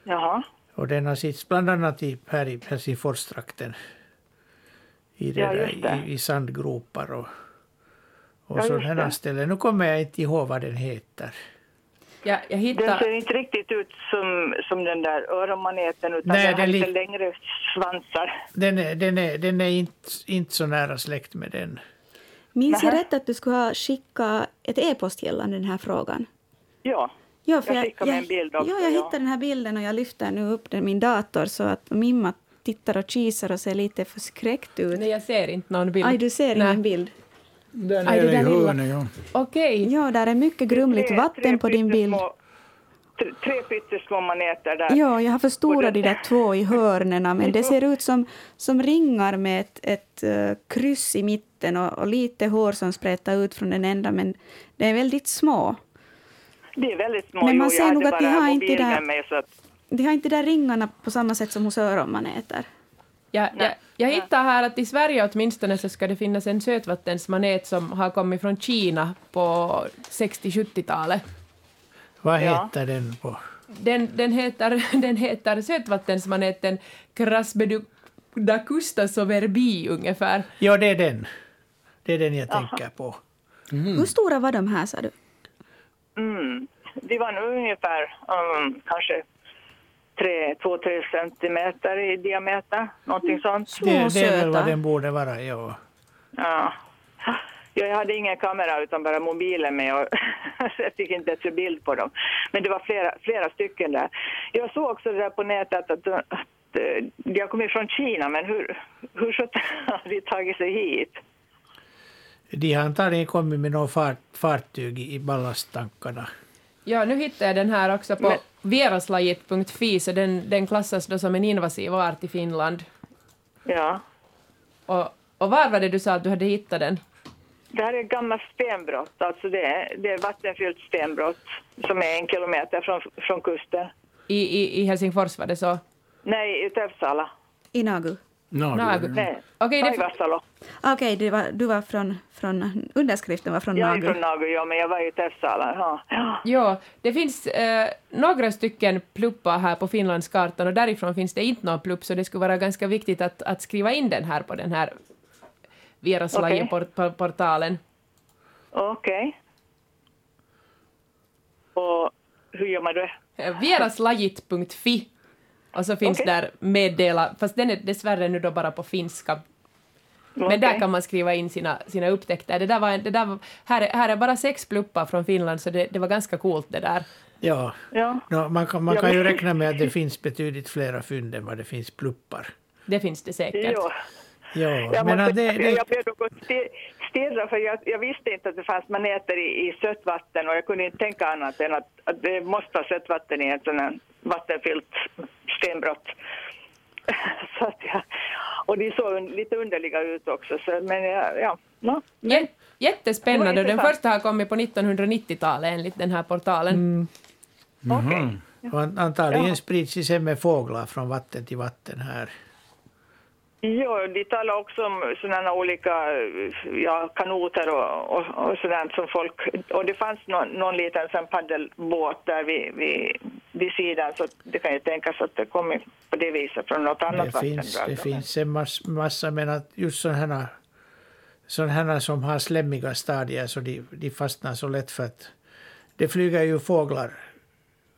Speaker 12: Jaha.
Speaker 4: Och den har sitts bland annat i, här i Helsingforstrakten. I, det
Speaker 12: Ja,
Speaker 4: där, i, i sandgropar och, och
Speaker 12: Ja,
Speaker 4: sådana ställen. Nu kommer jag inte ihåg vad den heter.
Speaker 2: Ja, jag
Speaker 12: Den
Speaker 2: hittade...
Speaker 12: ser inte riktigt ut som, som den där öronmaneten utan
Speaker 4: Nej,
Speaker 12: den har
Speaker 4: den
Speaker 12: lite längre svansar.
Speaker 4: Den är, den är, den är inte, inte så nära släkt med den.
Speaker 3: Minns jag rätt att du skulle ha skickat ett e-post gällande den här frågan?
Speaker 12: Ja,
Speaker 3: Ja,
Speaker 12: Jag skickar med en bild också,
Speaker 3: Ja, jag
Speaker 12: ja.
Speaker 3: hittade den här bilden och jag lyfter nu upp den min dator så att Mimma tittar och kisar och ser lite förskräckt ut.
Speaker 2: Nej, jag ser inte någon bild.
Speaker 3: Aj, du ser
Speaker 2: Nej.
Speaker 3: ingen bild.
Speaker 1: Den
Speaker 3: Aj,
Speaker 1: är
Speaker 3: det
Speaker 1: i
Speaker 3: där lilla.
Speaker 1: hörnet, ja.
Speaker 2: Okej.
Speaker 3: Ja, där är mycket grumligt
Speaker 12: Tre-
Speaker 3: vatten
Speaker 12: tre
Speaker 3: på din bild.
Speaker 12: Tre, tre pyttesmå maneter där.
Speaker 3: Ja, jag har förstorat de där två i hörnerna, men det ser ut som, som ringar med ett, ett eh, kryss i mitten och, och lite hår som sprättar ut från den enda, men de är väldigt små.
Speaker 12: Det är väldigt små.
Speaker 3: Men man
Speaker 12: Jo,
Speaker 3: ser
Speaker 12: jag
Speaker 3: nog att de har inte där-
Speaker 12: med mig så att
Speaker 3: De har inte där ringarna på samma sätt som hos öronmaneter.
Speaker 2: Jag, jag, jag hittar här att i Sverige åtminstone så ska det finnas en sötvattensmanet som har kommit från Kina på 60-70-talet.
Speaker 4: Vad
Speaker 12: Ja.
Speaker 4: heter den på?
Speaker 2: Den, den, heter, <laughs> den heter sötvattensmaneten Crasbeducustas soverbi ungefär.
Speaker 4: Ja, det är den. Det är den jag tänker på.
Speaker 3: Hur stora var de här, sa du?
Speaker 12: mm, det var nog ungefär um, kanske 2-3 centimeter i diameter, någonting sånt.
Speaker 3: Små
Speaker 4: Det, det är väl vad den borde vara, ja.
Speaker 12: Ja. Ja, jag hade ingen kamera utan bara mobilen med och <laughs> jag fick inte ens en bild på dem. Men det var flera, flera stycken där. Jag såg också det där på nätet att, att eh, de har kommit från Kina, men hur, hur sjutton <laughs> har de tagit sig hit?
Speaker 4: De har antagligen kommit med något fart, fartyg i i ballasttankarna.
Speaker 2: Ja, nu hittar jag den här också på
Speaker 12: Men-
Speaker 2: vieraslajit.fi, så den, den klassas då som en invasiv art i Finland.
Speaker 12: Ja.
Speaker 2: Och, och var var det du sa att du hade hittat den?
Speaker 12: Det här är ett gammalt stenbrott, alltså det är, det är vattenfyllt stenbrott som är en kilometer från, från kusten.
Speaker 2: I, i, I Helsingfors var det så?
Speaker 12: Nej, i Tövsala.
Speaker 3: I Nagu?
Speaker 1: Nagu.
Speaker 2: Nagu.
Speaker 12: Nej,
Speaker 2: Okej, det-
Speaker 12: Taivasalo.
Speaker 3: Okej, det var, du var från, från underskriften var från
Speaker 12: Jag är
Speaker 3: Nagu.
Speaker 12: från Nagu, ja, men jag var i Terpsala. Ja. Ja.
Speaker 2: Ja, det finns eh, några stycken pluppar här på Finlandskartan och därifrån finns det inte någon plupp så det skulle vara ganska viktigt att, att skriva in den här på den här Vieraslaji-portalen.
Speaker 12: Okej. Och hur gör man det?
Speaker 2: Eh, Vieraslajit.fi och så finns
Speaker 12: Okej.
Speaker 2: där meddela, fast den är dessvärre nu då bara på finska. Men där
Speaker 12: Okej.
Speaker 2: kan man skriva in sina, sina upptäckter. Det där var, det där var, här, är, här är bara sex pluppar från Finland så det, det var ganska coolt det där.
Speaker 4: Ja,
Speaker 12: Ja.
Speaker 4: Man kan, man
Speaker 12: Ja,
Speaker 4: kan ju räkna med att det finns betydligt flera fynd än vad det finns pluppar.
Speaker 2: Det finns det säkert.
Speaker 12: Jo.
Speaker 4: Ja,
Speaker 12: Jag,
Speaker 4: men
Speaker 12: måste,
Speaker 4: det, det,
Speaker 12: jag blev något sti- stirra för jag, jag visste inte att det fanns maneter i, i sötvatten och jag kunde inte tänka annat än att, att det måste vara sötvatten i ett sånt här vattenfyllt stenbrott. <laughs> så att jag, och de såg un- lite underliga ut också. Så, men ja, ja. No,
Speaker 2: Jä- Jättespännande. Och Den första har kommit på 1990-talet enligt den här portalen.
Speaker 4: Mm.
Speaker 1: Mhm.
Speaker 4: och an- antagligen
Speaker 12: Ja.
Speaker 4: sprids det sen med fåglar från vatten till vatten här.
Speaker 12: Jo, de talar också om sådana olika ja, kanoter och, och, och sådant som folk... Och det fanns någon, någon liten sån paddelbåt där vid, vid, vid sidan så det kan ju tänkas att det kommer på det viset från något annat
Speaker 4: Det finns,
Speaker 12: vattendrag.
Speaker 4: det finns en mass, massa, men att just sådana här, sådana här som har slemmiga stadier så de, de fastnar så lätt för att det flyger ju fåglar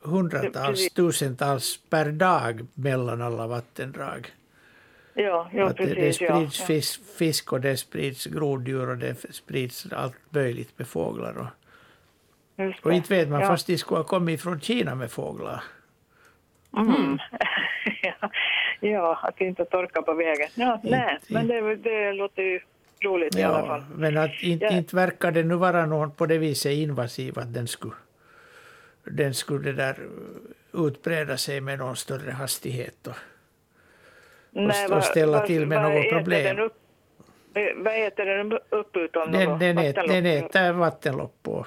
Speaker 4: hundratals,
Speaker 12: Precis.
Speaker 4: tusentals per dag mellan alla vattendrag.
Speaker 12: Ja, ja
Speaker 4: att det, det
Speaker 12: precis. ja,
Speaker 4: sprids
Speaker 12: ja.
Speaker 4: fisk, fisk och det sprids groddjur och det sprids allt möjligt med fåglar. Och, och
Speaker 12: det.
Speaker 4: inte vet man,
Speaker 12: ja.
Speaker 4: fast de skulle ha kommit från Kina med fåglar.
Speaker 12: Mm. <laughs> ja, ja, att inte torka på vägen. Ja, nej, men det, det låter ju roligt i alla fall.
Speaker 4: Ja, men att inte,
Speaker 12: Ja.
Speaker 4: inte verkar det nu vara någon på det viset invasiv att den skulle, den skulle det där utbreda sig med någon större hastighet. Och, och
Speaker 12: vad-
Speaker 4: ställa
Speaker 12: vad-
Speaker 4: till med
Speaker 12: vad
Speaker 4: något problem.
Speaker 12: Den upp, eh, vad äter den upp utom
Speaker 4: den, den, ät, den äter vattenlopp och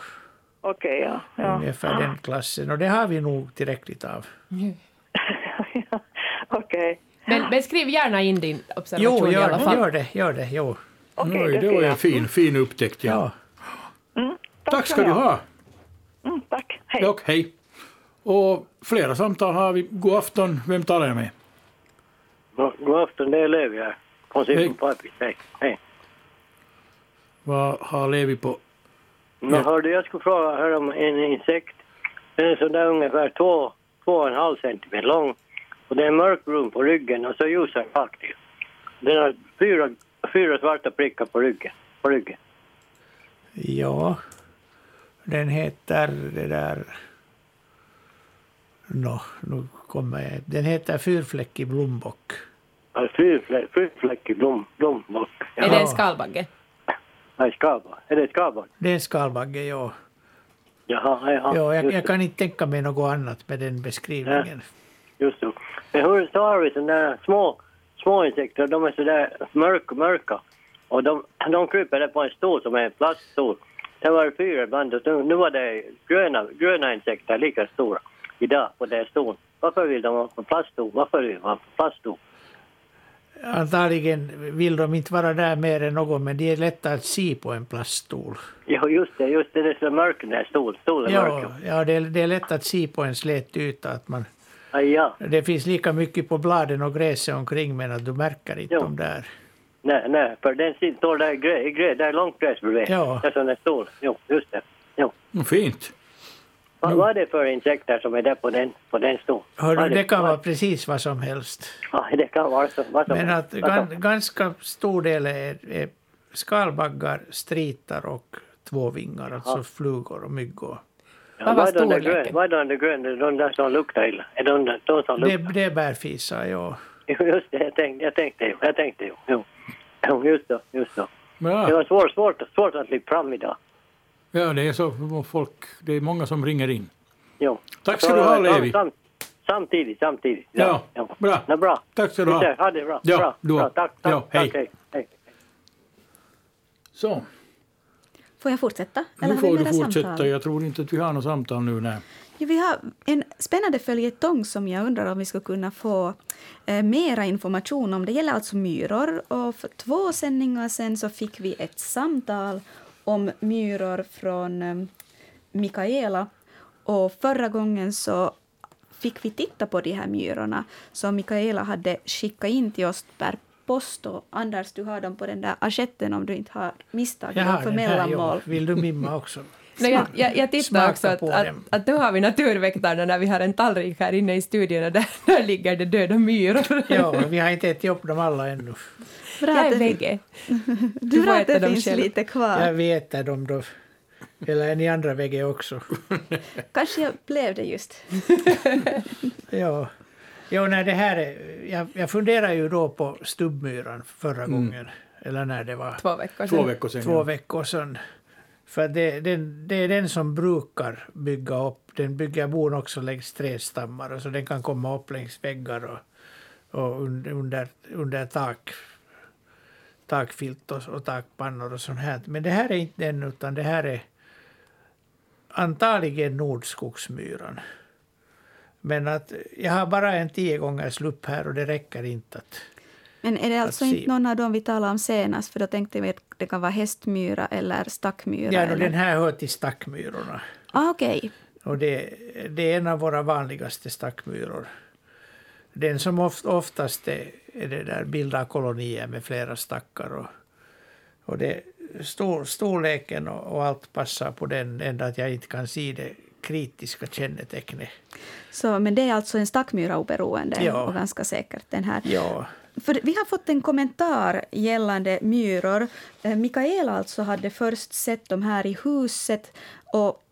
Speaker 12: Okej, ja. ja.
Speaker 4: ungefär den klassen. Och det har vi nog tillräckligt av. <laughs>
Speaker 12: Okej.
Speaker 2: Men, men skriv gärna in din observation
Speaker 4: Jo,
Speaker 2: i alla
Speaker 4: gör,
Speaker 2: fall.
Speaker 4: gör det, gör det, jo.
Speaker 12: Okej,
Speaker 1: Oj,
Speaker 12: det
Speaker 1: var en fin, fin upptäckt. Ja.
Speaker 4: Ja.
Speaker 12: Mm,
Speaker 1: Tack ska du ha.
Speaker 12: Mm, tack. Hej.
Speaker 1: Och hej. Och flera samtal har vi. God afton. Vem talar jag med?
Speaker 13: God, afton, det är Levi här. Från
Speaker 1: Hej.
Speaker 13: Hej. Hej.
Speaker 1: Vad har Levi på?
Speaker 13: Men
Speaker 1: Ja.
Speaker 13: hörde, jag skulle fråga här om en insekt. Den är sådär ungefär två, två och en halv centimeter lång. Och det är mörkbrun på ryggen och så ljusare bak till. Den har fyra, fyra svarta prickar på ryggen. På ryggen.
Speaker 4: Ja, den heter det där... Nå, nu kommer jag... Den heter fyrfläckig blombock.
Speaker 13: Fyrfläckig blom, blombock.
Speaker 2: Är det en skalbagge?
Speaker 13: Nej, skabag. Är det skabag?
Speaker 4: Det är en skalbagge, ja.
Speaker 13: Jaha, jaha.
Speaker 4: ja jag, jag kan inte tänka mig något annat med den beskrivningen.
Speaker 13: Just det. Men hur har vi sådana där små, små insekter, de är sådär mörka, mörka. Och de, de kryper där på en stol som är en plaststol. Det var det fyra ibland och nu, nu var det gröna, gröna insekter lika stora idag på den stolen. Varför vill de vara på plaststol? Varför vill de vara på plaststol?
Speaker 4: Antagligen vill de inte vara där mer än någon, men de är lätta att se på en plaststol.
Speaker 13: Jo, just det, just det, det är så mörk den här stolen. Mörk.
Speaker 4: Ja, ja det, är, det är lätt att se på en slät yta. Att man,
Speaker 13: ja.
Speaker 4: det finns lika mycket på bladen och gräset omkring, men att du märker inte
Speaker 13: Jo.
Speaker 4: dem där.
Speaker 13: Nej, nej, för den sitter- står där grä, grä, där är långt gräs bredvid.
Speaker 4: Ja.
Speaker 13: Det är sån där stol. Jo, just det. Jo.
Speaker 1: Mm, Fint.
Speaker 13: Vad, vad är det för insekter som är där på den, på den stolen?
Speaker 4: Hör
Speaker 13: Vad
Speaker 4: du,
Speaker 13: är
Speaker 4: det kan vara precis vad som helst.
Speaker 13: Ja, det kan vara så. Vad som
Speaker 4: Men att gan, ganska stor del är, är skalbaggar, stritar och tvåvingar, alltså flugor och myggor.
Speaker 13: Ja,
Speaker 2: Vad var storleken?
Speaker 13: Vad är de gröna, de där som luktar illa? Är de de som
Speaker 4: Det,
Speaker 13: luktar?
Speaker 4: det är bärfisar, ja. <laughs>
Speaker 13: Just det, jag tänkte, jag tänkte ju, jag tänkte ju. Jo, just det, just det. Det
Speaker 1: Ja,
Speaker 13: var svårt, svårt, svårt att lyfta fram idag.
Speaker 1: Ja det är så folk, det är många som ringer in.
Speaker 13: Jo.
Speaker 1: Tack ska du ha, Levi.
Speaker 13: sam- Samtidigt, samtidigt.
Speaker 1: Ja,
Speaker 13: ja.
Speaker 1: bra.
Speaker 13: Ja, bra.
Speaker 1: Tack ska du ha.
Speaker 13: Ha det bra.
Speaker 1: Ja,
Speaker 13: bra,
Speaker 1: du
Speaker 13: bra. Tack, tack,
Speaker 1: Ja, hej.
Speaker 13: tack, hej. hej.
Speaker 1: Så,
Speaker 3: Får jag fortsätta?
Speaker 1: nu
Speaker 3: har vi
Speaker 1: får du fortsätta.
Speaker 3: samtal?
Speaker 1: Jag tror inte att vi har något samtal nu. Nej.
Speaker 3: Ja, vi har en spännande följetong som jag undrar om vi skulle kunna få eh, mera information om. Det gäller alltså myror. Och för två sändningar sen så fick vi ett samtal om myror från eh, Mikaela. Och förra gången så fick vi titta på de här myrorna som Mikaela hade skickat in till oss per post. Och Anders, du har dem på den där assieten om du inte har misstagit
Speaker 4: Jag
Speaker 3: dem för
Speaker 4: den här,
Speaker 3: mellanmål.
Speaker 4: ja. Vill du mimma också?
Speaker 2: Nej, jag, jag, jag tittar också att, att, att nu har vi naturväktarna när vi har en tallrik här inne i studion och där, <laughs> där ligger det döda myror. <laughs>
Speaker 4: Ja, vi har inte ätit upp dem alla ännu.
Speaker 3: Bra
Speaker 2: jag är vegge.
Speaker 3: Du <laughs>
Speaker 2: får
Speaker 3: att
Speaker 2: äta
Speaker 3: det
Speaker 2: dem
Speaker 3: finns
Speaker 2: själv.
Speaker 3: lite kvar.
Speaker 4: Jag vi äter dem då. Eller är ni andra vägge också?
Speaker 3: Kanske jag blev det just.
Speaker 4: Ja. Jo, nej, det här är, jag, jag funderar ju då på stubbmyran förra
Speaker 1: Mm.
Speaker 4: gången. Eller när det var.
Speaker 2: Två veckor
Speaker 1: Två veckor sedan.
Speaker 4: Två
Speaker 1: ja.
Speaker 4: veckor sedan. För det, det, det är den som brukar bygga upp. Den bygger bon också längs trädstammar. Och så den kan komma upp längs väggar och, och under, under tak, takfilt och, och takpannor och sånt här. Men det här är inte den utan det här är antagligen nordskogsmyran. Men att jag har bara en tio gånger lupp här och det räcker inte. Att,
Speaker 3: men är det alltså inte någon av dem vi talade om senast? För då tänkte vi att det kan vara hästmyra eller stackmyra.
Speaker 4: ja,
Speaker 3: eller...
Speaker 4: den här hör till stackmyrorna.
Speaker 3: Ah, okej.
Speaker 4: Och det, det är en av våra vanligaste stackmyror. Den som oft, oftast är, är det där bildar kolonier med flera stackar. Och, och det, stor, storleken och, och allt passar på den, ända att jag inte kan se det kritiska kännetecknet.
Speaker 3: Så, men det är alltså en stackmyra oberoende
Speaker 4: Ja.
Speaker 3: och ganska säkert den här.
Speaker 4: Ja,
Speaker 3: för vi har fått en kommentar gällande myror. Eh, Mikaela alltså hade först sett dem här i huset och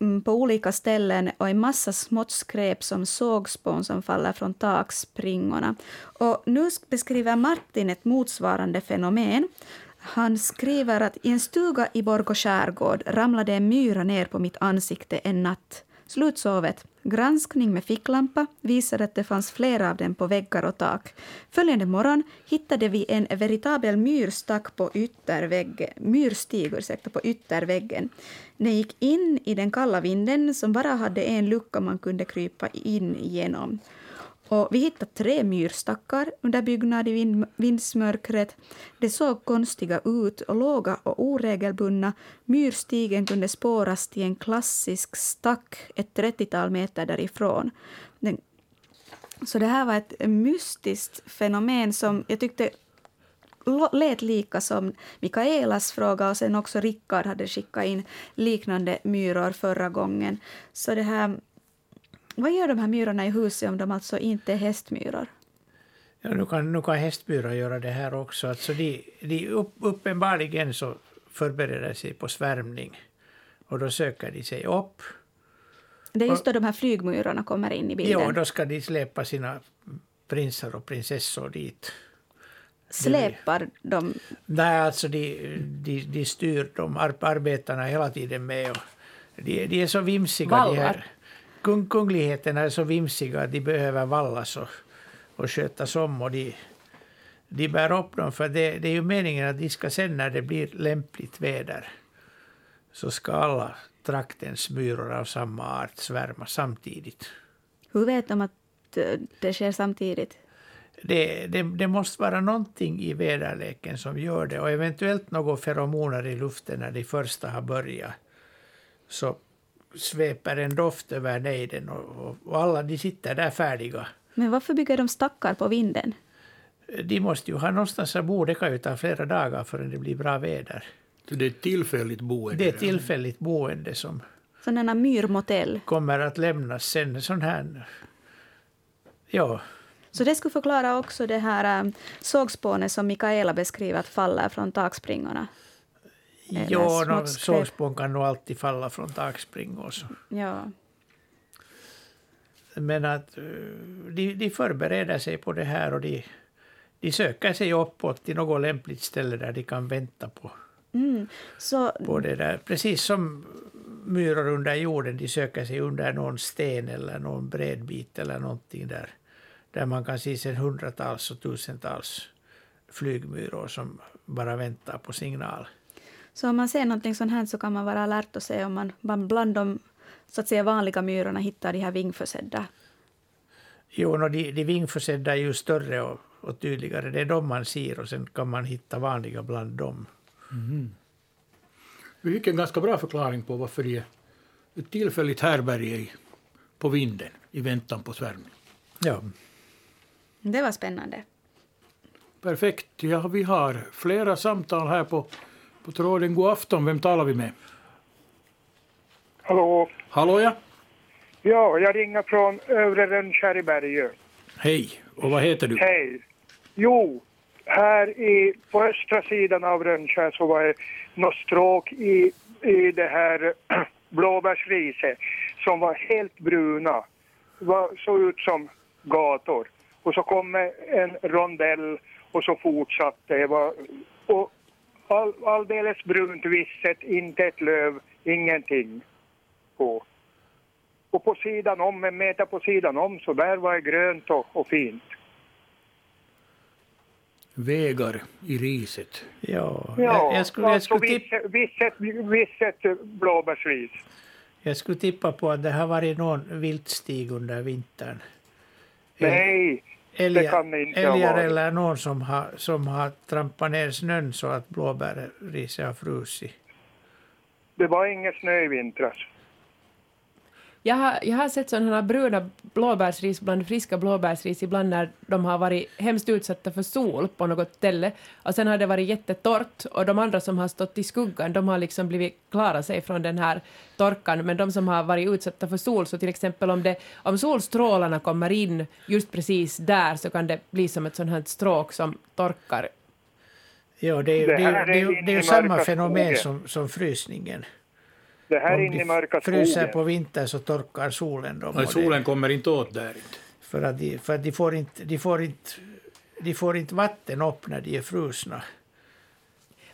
Speaker 3: mm, på olika ställen och en massa smått skräp som sågspån som faller från takspringorna. Och nu beskriver Martin ett motsvarande fenomen. Han skriver att i en stuga i Borgå skärgård ramlade en myra ner på mitt ansikte en natt. Slutsovet. Granskning med ficklampa visade att det fanns flera av dem på väggar och tak. Följande morgon hittade vi en veritabel myrstack på ytterväggen, myrstig ursäkta, på ytterväggen. Den gick in i den kalla vinden som bara hade en lucka man kunde krypa in genom. Och vi hittade tre myrstackar under byggnad i vind, vindsmörkret. De såg konstiga ut och låga och oregelbundna. Myrstigen kunde spåras till en klassisk stack ett 30-tal meter därifrån. Den, så det här var ett mystiskt fenomen som jag tyckte lät lika som Mikaelas fråga och sen också Rickard hade skickat in liknande myror förra gången. Så det här vad gör de här myrorna i huset om de alltså inte är hästmyror?
Speaker 4: ja nu, kan, nu kan hästmyra göra det här också. Alltså de, de upp, uppenbarligen så förbereder sig på svärmning. Och då söker de sig upp.
Speaker 3: Det är just då de här flygmyrorna kommer in i bilden.
Speaker 4: Ja, då ska de släpa sina prinsar och prinsessor dit.
Speaker 3: Släpar de...
Speaker 4: Nej, alltså de, de, de styr de ar- arbetarna hela tiden med. Och de, de är så vimsiga. De
Speaker 2: Vallar.
Speaker 4: här, kung, kungligheterna är så vimsiga att de behöver vallas och, och skötas om. Och de, de bär upp dem, för det, det är ju meningen att de ska sen när det blir lämpligt väder så ska alla traktens myror av samma art svärma samtidigt.
Speaker 3: Hur vet de att eh, det sker samtidigt?
Speaker 4: Det, det, det måste vara någonting i väderleken som gör det och eventuellt några feromoner i luften när de första har börjat. Så sveper en doft över nejden och, och, och alla de sitter där färdiga.
Speaker 3: Men varför bygger de stackar på vinden?
Speaker 4: De måste ju ha någonstans att bo. Det kan ju ta flera dagar förrän det blir bra väder.
Speaker 1: Så det är ett tillfälligt boende?
Speaker 4: Det är ett tillfälligt boende som
Speaker 3: Sådana myrmotell.
Speaker 4: kommer att lämnas sen. Sån här... Ja,
Speaker 3: Så det skulle förklara också det här um, sågspånet som Mikaela beskriver att faller från takspringorna.
Speaker 4: Ja no, sågspån kan nog alltid falla från takspringor.
Speaker 3: Ja.
Speaker 4: Men att de, de förbereder sig på det här och de, de söker sig uppåt till något lämpligt ställe där de kan vänta på,
Speaker 3: Mm. Så
Speaker 4: på det där. Precis som myror under jorden, de söker sig under någon sten eller någon bredbit eller någonting där. Där man kan se sen hundratals och tusentals flygmyror som bara väntar på signal.
Speaker 3: Så om man ser någonting sånt här så kan man vara alert och se om man man bland de så att säga vanliga myrorna hittar de här vingförsedda?
Speaker 4: Jo, no, de, de vingförsedda är ju större och, och tydligare. Det är de man ser och sen kan man hitta vanliga bland dem.
Speaker 1: Mm. Vi fick en ganska bra förklaring på varför de är ett tillfälligt härbärge på vinden i väntan på svärmning.
Speaker 4: Ja.
Speaker 3: Det var spännande.
Speaker 1: Perfekt. Ja, vi har flera samtal här på, på tråden. God afton. Vem talar vi med?
Speaker 14: Hallå?
Speaker 1: Hallå, ja.
Speaker 14: Ja, jag ringer från Övre Rönnskär i Bergö.
Speaker 1: Hej. Och vad heter du?
Speaker 14: Hej. Jo, här i, på östra sidan av Rönnskär så var det något stråk i, i det här <clears throat> blåbärsriset som var helt bruna. Var, såg ut som gator. Och så kom en rondell och så fortsatte det. Var, och all, alldeles brunt visset, inte ett löv, ingenting på. Och på sidan om, en meter på sidan om, så där var det grönt och, och fint.
Speaker 1: Vägar i riset.
Speaker 4: Ja,
Speaker 14: Ja,
Speaker 4: jag, jag, skulle, jag,
Speaker 14: alltså
Speaker 4: skulle tippa,
Speaker 14: visset, visset, visset blåbärsris.
Speaker 4: jag skulle tippa på att det har varit någon viltstig under vintern.
Speaker 14: Nej,
Speaker 4: Älgar, älgar eller någon som har, som har trampat ner snön så att blåbärriset har frusit.
Speaker 14: Det var ingen snö i vintras.
Speaker 2: Jag har, jag har sett sådana här bruna blåbärsris bland friska blåbärsris ibland när de har varit hemskt utsatta för sol på något ställe och sen har det varit jättetorrt och de andra som har stått i skuggan de har liksom blivit klara sig från den här torkan men de som har varit utsatta för sol så till exempel om, det, om solstrålarna kommer in just precis där så kan det bli som ett sånt här stråk som torkar.
Speaker 4: Ja, det är ju
Speaker 14: Det
Speaker 4: är, det ju- det är ju
Speaker 14: inne i
Speaker 4: samma fenomen som, som frysningen.
Speaker 14: Det här inne i mörka
Speaker 4: fryser
Speaker 14: skogen.
Speaker 4: på vintern så torkar solen dem.
Speaker 1: Nej,
Speaker 4: och
Speaker 1: solen
Speaker 4: det,
Speaker 1: kommer inte åt där inte.
Speaker 4: för att, de, för att de, får inte, de, får inte, de får inte vatten upp när de är frusna.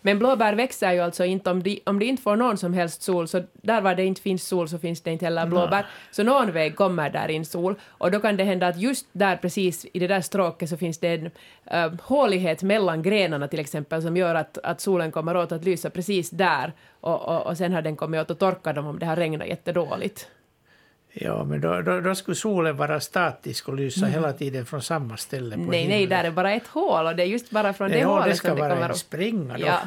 Speaker 2: Men blåbär växer ju alltså inte om de, om de inte får någon som helst sol, så där var det inte finns sol så finns det inte heller blåbär. Så någon väg kommer där in sol och då kan det hända att just där precis i det där stråket så finns det en uh, hålighet mellan grenarna till exempel som gör att, att solen kommer åt att lysa precis där och, och, och sen har den kommit åt att torka dem om det har regnat jättedåligt.
Speaker 4: Ja, men då, då, då skulle solen vara statisk och lysa
Speaker 2: Mm.
Speaker 4: hela tiden från samma ställe på
Speaker 2: Nej, nej,
Speaker 4: himlen.
Speaker 2: där är bara ett hål och det är just bara från det,
Speaker 4: det
Speaker 2: hålet
Speaker 4: ska
Speaker 2: som det
Speaker 4: vara
Speaker 2: kommer
Speaker 4: en
Speaker 2: upp.
Speaker 4: springa då.
Speaker 2: Ja.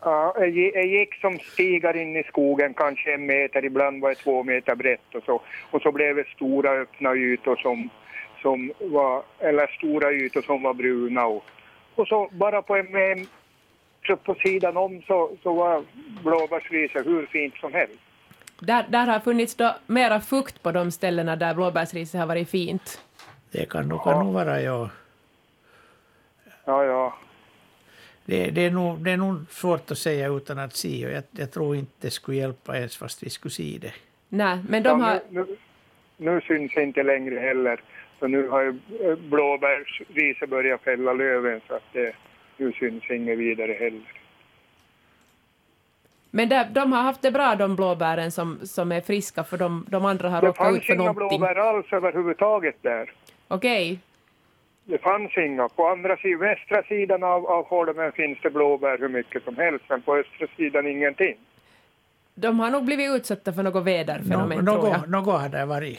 Speaker 14: Ja, jag gi- jag gick som stigar in i skogen, kanske en meter, ibland var det två meter brett och så. Och så blev det stora öppna ytor som, som var, eller stora ytor som var bruna. Och, och så bara på en, en så på sidan om så, så var blåbärsriset hur fint som helst.
Speaker 2: Där, där har funnits då mera fukt på de ställena där blåbärsriset har varit fint.
Speaker 4: Det kan nog, kan nog vara, ja.
Speaker 14: Ja, ja.
Speaker 4: Det, det, är nog, det är nog svårt att säga utan att se och jag, jag tror inte det skulle hjälpa ens fast vi skulle se det.
Speaker 2: Nej, men de
Speaker 14: Ja,
Speaker 2: har...
Speaker 14: nu, nu, nu syns det inte längre heller. Så nu har ju eh, blåbärsriset börjat fälla löven så att det, nu syns inget vidare heller.
Speaker 2: Men där, de har haft det bra de blåbären som, som är friska för de, de andra har
Speaker 14: Det
Speaker 2: råkat ut
Speaker 14: fanns
Speaker 2: för
Speaker 14: inga
Speaker 2: någonting.
Speaker 14: blåbär alls överhuvudtaget där.
Speaker 2: Okej.
Speaker 14: Det fanns inga. På andra sidan, västra sidan av, av holmen finns det blåbär hur mycket som helst, men på östra sidan ingenting.
Speaker 2: De har nog blivit utsatta för något väderfenomen
Speaker 4: Nå-
Speaker 2: tror jag.
Speaker 4: något, något har det varit.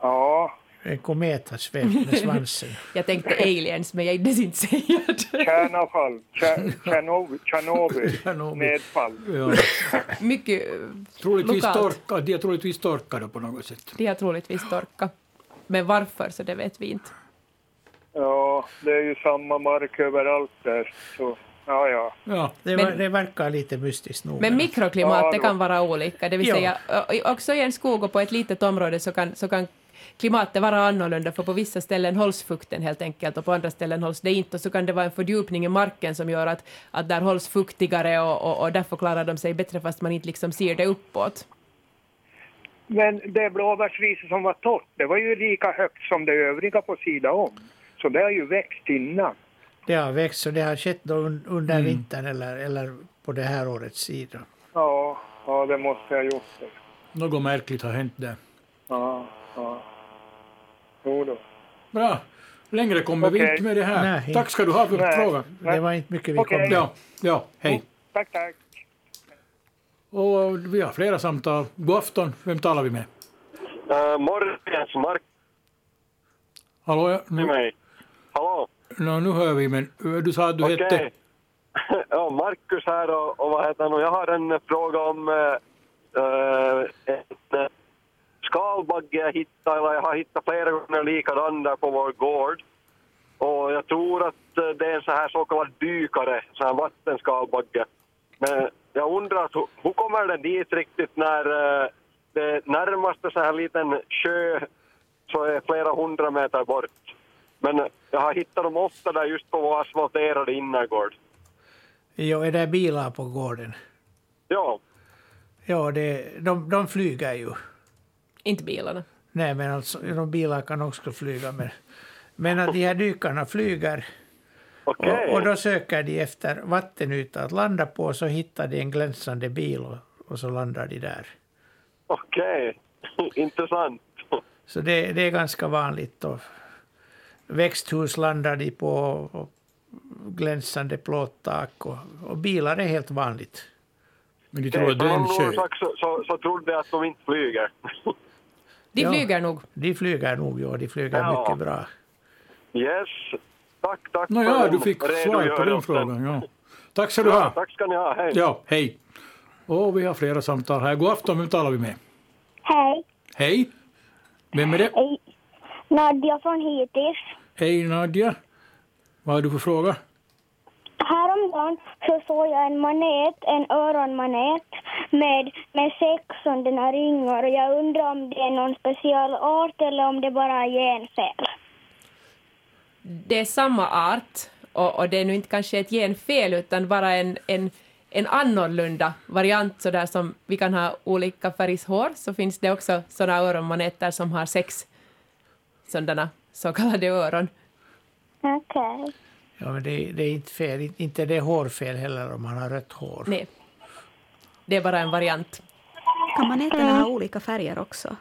Speaker 14: Ja,
Speaker 4: En komet har svämt med svansen. <laughs>
Speaker 2: Jag tänkte aliens men jag iddes inte säga det.
Speaker 14: kärnavfall, Tjer- Tjernobyl, Tjernobyl, nedfall.
Speaker 1: Ja.
Speaker 2: Mycket eh,
Speaker 1: Troligtvis
Speaker 2: lokalt.
Speaker 1: torka, de är troligtvis torkade på något sätt.
Speaker 2: De har troligtvis torkat. Men varför så det vet vi inte.
Speaker 14: Ja, det är ju samma mark överallt där. Så, ja, ja.
Speaker 1: Ja.
Speaker 4: Det,
Speaker 2: Men-
Speaker 4: var, det verkar lite mystiskt nog.
Speaker 2: Men mikroklimat
Speaker 14: Ja,
Speaker 2: kan vara olika. Det vill
Speaker 4: Ja.
Speaker 2: säga också i en skog och på ett litet område så kan, så kan klimatet vara annorlunda för på vissa ställen hålls fukten helt enkelt och på andra ställen hålls det inte och så kan det vara en fördjupning i marken som gör att, att där hålls fuktigare och, och, och därför klarar de sig bättre fast man inte liksom ser det uppåt.
Speaker 14: Men det blåbärsriset som var torrt, det var ju lika högt som det övriga på sidan om. Så det har ju växt innan.
Speaker 4: Det har växt och det har skett då un, under
Speaker 1: Mm.
Speaker 4: vintern eller, eller på det här årets sida.
Speaker 14: Ja, ja det måste ha gjort det.
Speaker 1: Något märkligt har hänt där.
Speaker 14: Ja, ja. Jo då.
Speaker 1: Bra. Längre kommer vi
Speaker 14: Okej.
Speaker 1: inte med det här.
Speaker 4: Nej.
Speaker 1: Tack ska du ha för
Speaker 14: Nej.
Speaker 1: frågan.
Speaker 4: Det var inte mycket vi
Speaker 14: Okej.
Speaker 4: kom med.
Speaker 1: Ja, ja, hej.
Speaker 14: Tack, tack.
Speaker 1: Och vi har flera samtal. God afton, vem talar vi med?
Speaker 15: Uh, Morgens, Mark
Speaker 1: Hallå, ja, nu,
Speaker 15: mig. Hallå?
Speaker 1: no, nu hör vi, men eh, du sa att du
Speaker 15: Okej.
Speaker 1: hette... <laughs>
Speaker 15: ja, Marcus här och, och vad heter han? Och Jag har en fråga om uh, uh, en uh, skalbagge jag hittade, eller jag har hittat flera gånger likadan där på vår gård. Och jag tror att eh, det är en så här så kallad dykare, så här vattenskalbagge. Men jag undrar att, hur, hur kommer den dit riktigt när uh, det närmaste så här liten sjö så är flera hundra meter bort. Men jag har hittat dem ofta där just på vår asfalterade innergård.
Speaker 4: Jo, är det bilar på gården?
Speaker 15: Ja.
Speaker 4: Ja, det, de, de flyger ju.
Speaker 2: Inte bilarna.
Speaker 4: Nej, men alltså, de bilar kan också flyga. Men, men att de här dykarna flyger.
Speaker 15: Okej.
Speaker 4: Och, och då söker de efter vattenyta att landa på, så hittar de en glänsande bil och, och så landar de där.
Speaker 15: Okej, <laughs> intressant.
Speaker 4: Så det, det är ganska vanligt. Och växthus landar de på, och glänsande plåttak och, och bilar är helt vanligt.
Speaker 1: Men de
Speaker 15: så, av någon sak så, så, så trodde jag att de inte flyger. <laughs>
Speaker 2: De flyger nog.
Speaker 4: De flyger nog, ja. De flyger
Speaker 15: Ja.
Speaker 4: mycket bra.
Speaker 15: Yes, tack, tack
Speaker 1: Nåja,
Speaker 15: för
Speaker 1: du fick svar på den frågan. Ja. Tack ska du
Speaker 15: Ja,
Speaker 1: ha.
Speaker 15: tack ska ni ha, hej.
Speaker 1: Ja, hej. Och vi har flera samtal här. God afton, vem talar vi med?
Speaker 16: Hej.
Speaker 1: Hej. Vem är det?
Speaker 16: Hej. Nadja från Hitis.
Speaker 1: Hej Nadja. Vad har du för fråga?
Speaker 16: Häromdagen så såg jag en manet, en öronmanet med, med sex sådana ringar och jag undrar om det är någon speciell art eller om det bara är genfel.
Speaker 2: Det är samma art och, och det är nu inte kanske ett genfel utan bara en, en, en annorlunda variant så där som vi kan ha olika färgs hår så finns det också sådana öronmaneter som har sex sådana så kallade öron.
Speaker 16: Okej.
Speaker 4: Ja, men det, det är inte fel. Inte det är hårfel heller om man har rött hår.
Speaker 2: Nej. Det är bara en variant.
Speaker 3: Kan maneterna ha olika färger också?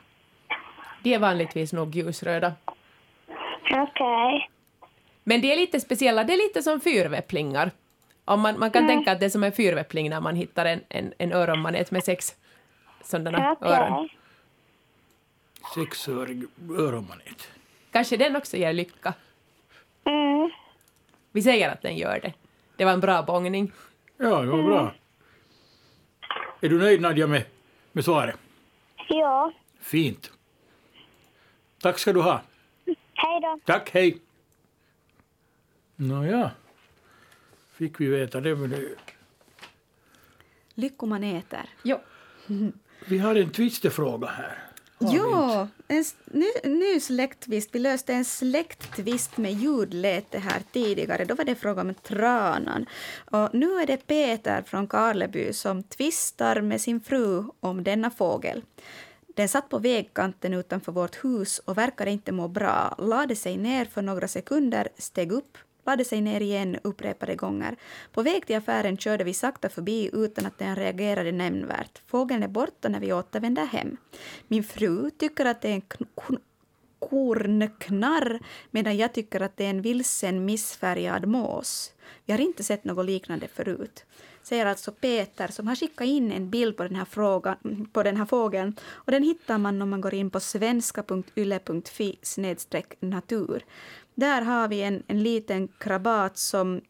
Speaker 2: De är vanligtvis nog ljusröda.
Speaker 16: Okej.
Speaker 2: Men de är lite speciella, det är lite som fyrväpplingar. Om man, man kan
Speaker 16: Mm.
Speaker 2: tänka att det är som en fyrväppling när man hittar en, en, en öronmanet med sex sådana
Speaker 16: Okej.
Speaker 2: öron.
Speaker 1: Sexörig öronmanet.
Speaker 2: Kanske den också ger lycka.
Speaker 16: Mm.
Speaker 2: Vi säger att den gör det. Det var en bra bångning.
Speaker 1: Ja, det var bra. Är du nöjd Nadja med, med svaret?
Speaker 16: Ja.
Speaker 1: Fint. Tack ska du ha.
Speaker 16: Hej då.
Speaker 1: Tack, hej. Nåja, fick vi veta det. Men det.
Speaker 3: Lyckomaneter.
Speaker 2: Jo.
Speaker 1: Vi har en twistefråga här.
Speaker 3: Ja, en ny, ny släkttvist. Vi löste en släkttvist med ljudläte här tidigare. Då var det fråga om tranan. Och nu är det Peter från Karleby som tvistar med sin fru om denna fågel. Den satt på vägkanten utanför vårt hus och verkade inte må bra. Lade sig ner för några sekunder, steg upp, lade sig ner igen upprepade gånger. På väg till affären körde vi sakta förbi utan att den reagerade nämnvärt. Fågeln är borta när vi återvänder hem. Min fru tycker att det är en kornknarr medan jag tycker att det är en vilsen missfärgad mås. Vi har inte sett något liknande förut. Säger alltså Peter som har skickat in en bild på den här, frågan, på den här fågeln. Och den hittar man om man går in på svenska.yle.fi natur. Där har vi en, en liten krabat som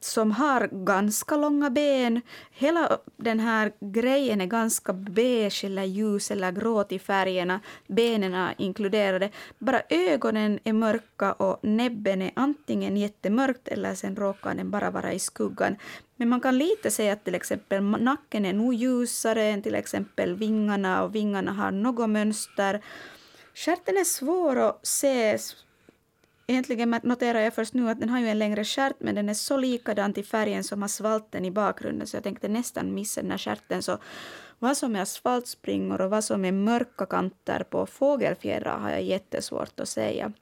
Speaker 3: som har ganska långa ben. Hela den här grejen är ganska beige eller ljus eller grå i färgerna. Benen är inkluderade. Bara ögonen är mörka och näbben är antingen jättemörkt eller sen råkar den bara vara i skuggan. Men man kan lite säga att till exempel nacken är nog ljusare än till exempel vingarna och vingarna har något mönster. Stjärten är svår att se Egentligen noterar jag först nu att den har ju en längre stjärt men den är så likadan till färgen som asfalten i bakgrunden så jag tänkte nästan missa den här stjärten. Så vad som är asfaltspringor och vad som är mörka kanter på fågelfjädrar har jag jättesvårt att säga.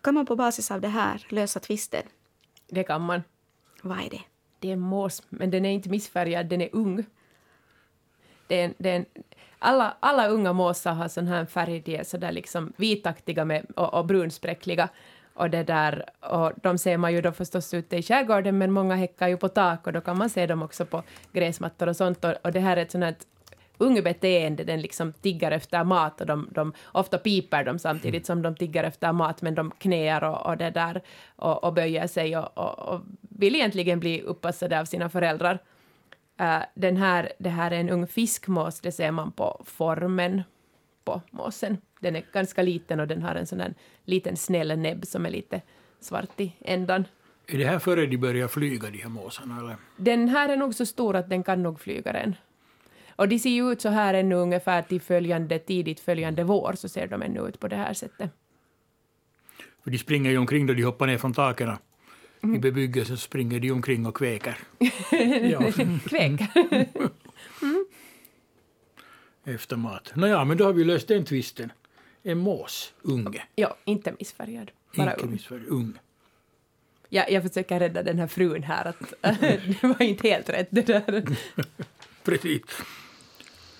Speaker 3: Kan man på basis av det här lösa tvisten?
Speaker 2: Det kan man.
Speaker 3: Vad är det?
Speaker 2: Det är en mås, men den är inte missfärgad, den är ung. Det är en, det är en, alla, alla unga måsar har sån här färg, de är sådär liksom vitaktiga med, och, och brunspräckliga. Och, det där, och de ser man ju då förstås ute i skärgården, men många häckar ju på tak och då kan man se dem också på gräsmattor och sånt. Och, och det här är ett sånt här ungbeteende, den liksom tiggar efter mat och de, de, ofta piper de samtidigt som de tiggar efter mat, men de knäar och, och det där och, och böjer sig och, och, och vill egentligen bli uppassade av sina föräldrar. Uh, den här, det här är en ung fiskmås, det ser man på formen på måsen. Den är ganska liten och den har en sån här liten snäll näbb som är lite svart i ändan.
Speaker 1: Är det här före de börjar flyga, de här måsarna? Eller?
Speaker 2: Den här är nog så stor att den kan nog flyga den. Och de ser ju ut så här ännu ungefär till följande, tidigt följande vår, så ser de ännu ut på det här sättet.
Speaker 1: För de springer ju omkring då de hoppar ner från taken. Mm. I bebyggelsen springer de omkring och kväker. <laughs>
Speaker 2: ja. Kväker.
Speaker 1: mm. Efter mat. Nåja, men då har vi löst den tvisten. En mås, unge.
Speaker 2: Ja, inte missfärgad. Bara
Speaker 1: inte
Speaker 2: ung.
Speaker 1: missfärgad, ung.
Speaker 2: Ja, jag försöker rädda den här frun här, att <laughs> det var inte helt rätt det där. <laughs>
Speaker 1: Precis.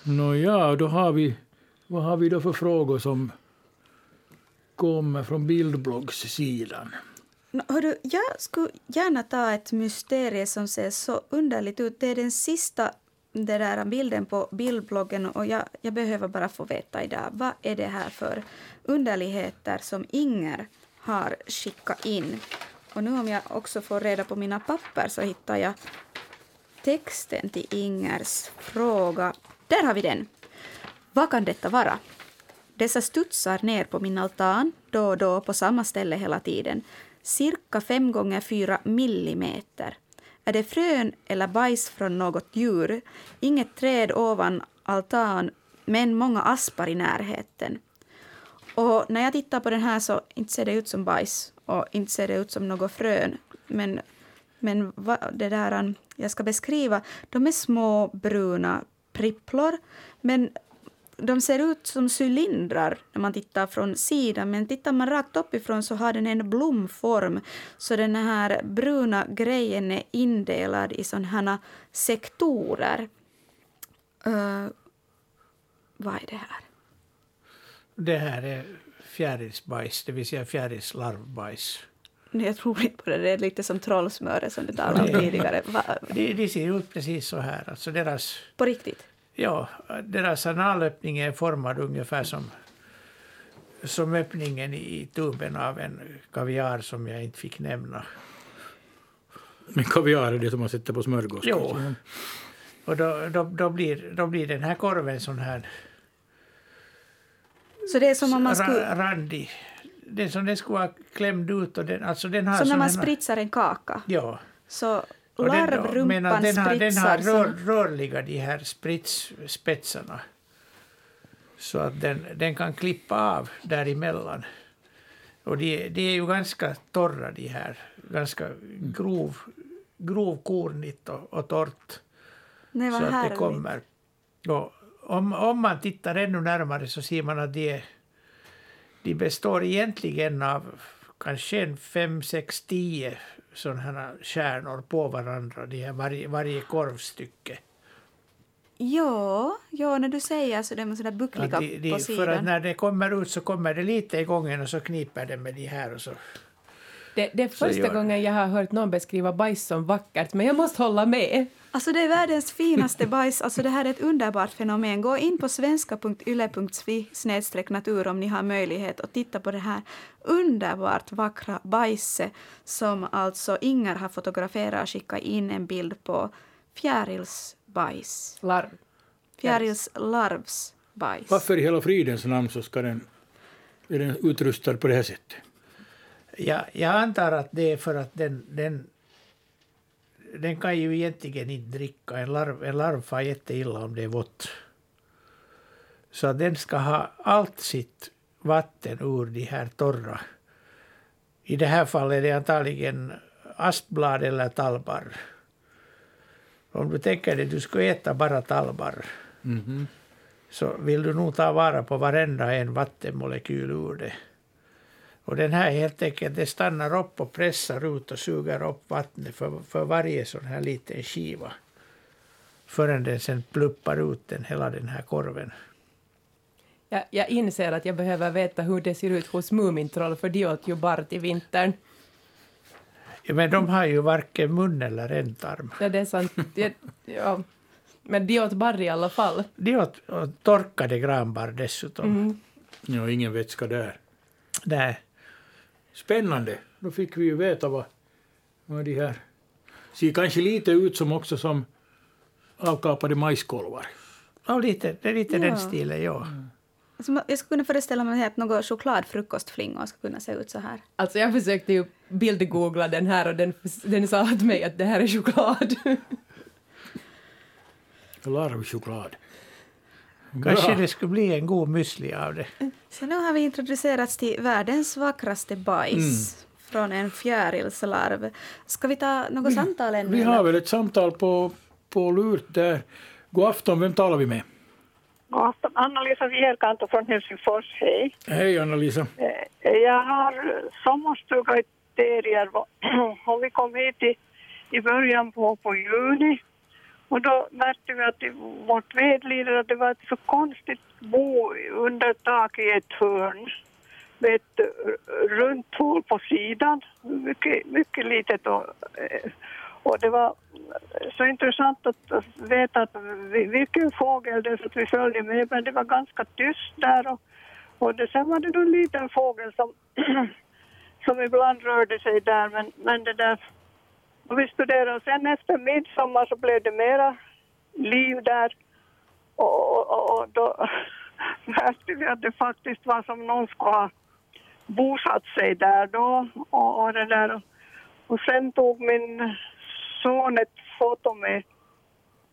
Speaker 1: Nåja, då har vi... Vad har vi då för frågor som kommer från bildbloggssidan?
Speaker 3: No, hörru, jag skulle gärna ta ett mysterium som ser så underligt ut. Det är den sista den där bilden på bildbloggen och jag, jag behöver bara få veta idag vad är det här för underligheter som Inger har skickat in. Och nu om jag också får reda på mina papper så hittar jag texten till Ingers fråga. Där har vi den. Vad kan detta vara? Dessa studsar ner på min altan då och då på samma ställe hela tiden. Cirka fem gånger fyra millimeter. Är det frön eller bajs från något djur? Inget träd ovan altan, men många aspar i närheten. Och när jag tittar på den här så inte ser det ut som bajs och inte ser det ut som något frön. Men, men vad, det där um, jag ska beskriva, de är små bruna pripplor. Men de ser ut som cylindrar när man tittar från sidan, men tittar man rakt uppifrån så har den en blomform. Så den här bruna grejen är indelad i sådana här sektorer. Uh, vad är det här?
Speaker 4: Det här är fjärilsbajs, det vill säga fjärilslarvbajs.
Speaker 3: Nej, jag tror inte på det. Det är lite som trollsmöret som du talade om tidigare.
Speaker 4: De, <laughs> de ser ut precis så här. Alltså deras,
Speaker 3: på riktigt?
Speaker 4: Ja, deras analöppning är formad ungefär som, som öppningen i tuben av en kaviar som jag inte fick nämna.
Speaker 1: Men kaviar är det som man sätter på smörgås?
Speaker 4: Jo. Och då, då, då, blir, då blir den här korven sån här...
Speaker 3: Så det är som om man skulle...
Speaker 4: Randig. Det är som den skulle vara klämd ut. Och den, alltså den har
Speaker 3: som när man spritsar en kaka?
Speaker 4: Ja.
Speaker 3: Så larvrumpan
Speaker 4: den, har, den har rör, rörliga de här spritsspetsarna. Så att den, den kan klippa av däremellan. Och de, de är ju ganska torra de här. Ganska grov, grovkornigt och, och torrt.
Speaker 3: Nej,
Speaker 4: så att det kommer. Och om, om man tittar ännu närmare så ser man att de, de består egentligen av kanske en fem, sex, tio sådana här kärnor på varandra, de här varje, varje korvstycke.
Speaker 3: Ja, ja, när du säger så de är sådär buckliga
Speaker 4: de, de,
Speaker 3: på sidan.
Speaker 4: För att när det kommer ut så kommer det lite i gången och så kniper det med de här och så.
Speaker 2: Det, det är första gången jag har hört någon beskriva bajs som vackert, men jag måste hålla med.
Speaker 3: Alltså det är världens finaste bajs. Alltså det här är ett underbart fenomen. Gå in på svenska.yle.fi natur om ni har möjlighet att titta på det här underbart vackra bajset som alltså Inger har fotograferat och skickat in en bild på fjärilsbajs.
Speaker 2: Larv.
Speaker 3: Fjärilslarvsbajs.
Speaker 1: Varför i hela fridens namn så ska den, är den utrustad på det här sättet?
Speaker 4: Ja, jag antar att det är för att den, den, den kan ju egentligen inte dricka. En larv, en larv far jätteilla om det är vått. Så den ska ha allt sitt vatten ur de här torra. I det här fallet är det antagligen askblad eller tallbarr. Om du tänker dig att du ska äta bara tallbarr
Speaker 1: mm -hmm.
Speaker 4: så vill du nog ta vara på varenda en vattenmolekyl ur det. Och den här helt enkelt, det stannar upp och pressar ut och suger upp vattnet för, för varje sån här liten skiva. Förrän den sen pluppar ut den, hela den här korven.
Speaker 2: Jag, jag inser att jag behöver veta hur det ser ut hos Mumintroll, för de åt ju barr till vintern.
Speaker 4: Ja, men de har ju varken mun eller ändtarm.
Speaker 2: Ja, det är sant. Jag, ja. Men de åt barr i alla fall.
Speaker 4: De åt och torkade granbarr dessutom.
Speaker 2: Mm.
Speaker 1: Ja, ingen vätska där.
Speaker 4: Nej.
Speaker 1: Spännande. Då fick vi ju veta vad, vad de här... Ser kanske lite ut som också som avkapade majskolvar.
Speaker 4: Ja, lite, det är lite
Speaker 3: Ja.
Speaker 4: den stilen, ja.
Speaker 3: Alltså, jag skulle kunna föreställa mig att något chokladfrukostflingor skulle kunna se ut så här.
Speaker 2: Alltså jag försökte ju bildgoogla den här och den, den sa åt mig att det här är choklad.
Speaker 1: Larvchoklad.
Speaker 4: Kanske
Speaker 1: Bra.
Speaker 4: det skulle bli en god müsli av det.
Speaker 3: Så nu har vi introducerats till världens vackraste bajs från en fjärilslarv. Ska vi ta något samtal ännu?
Speaker 1: Vi har väl ett samtal på, på lurt där. God afton, vem talar vi med?
Speaker 17: God afton, Anna-Lisa Vierkanto från Helsingfors, hej.
Speaker 1: Hej Anna-Lisa.
Speaker 17: Eh, Jag har sommarstuga i Terjärva <clears throat> och vi kom hit i, i början på, på juni och då märkte vi att i vårt vedlider det var ett så konstigt bo under tak i ett hörn. Med ett runt hål på sidan, mycket, mycket litet och, och det var så intressant att veta att vilken fågel det är så att vi följde med. Men det var ganska tyst där och, och det, sen var det då en liten fågel som, <clears throat> som ibland rörde sig där. Men, men det där och vi studerade och sen efter midsommar så blev det mera liv där. Och, och, och, då <laughs> märkte vi att det faktiskt var som någon skulle ha bosatt sig där då. Och, och det där. Och sen tog min son ett foto med,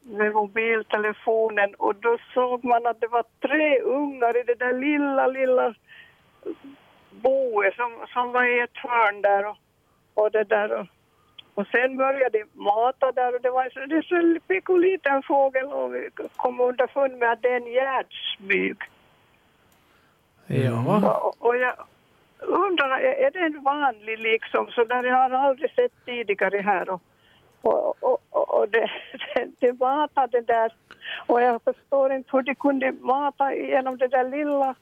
Speaker 17: med mobiltelefonen. Och då såg man att det var tre ungar i det där lilla, lilla boet som, som var i ett hörn där och, och det där. Och, och sen började de mata där och det var så, det så en pytteliten fågel och vi kom underfund med att det är en gärdsmyg.
Speaker 4: Ja.
Speaker 17: Och, och jag undrar, är det en vanlig liksom, så där jag har aldrig sett tidigare här och, och, och, och det, <laughs> det, det matade där och jag förstår inte hur de kunde mata genom det där lilla,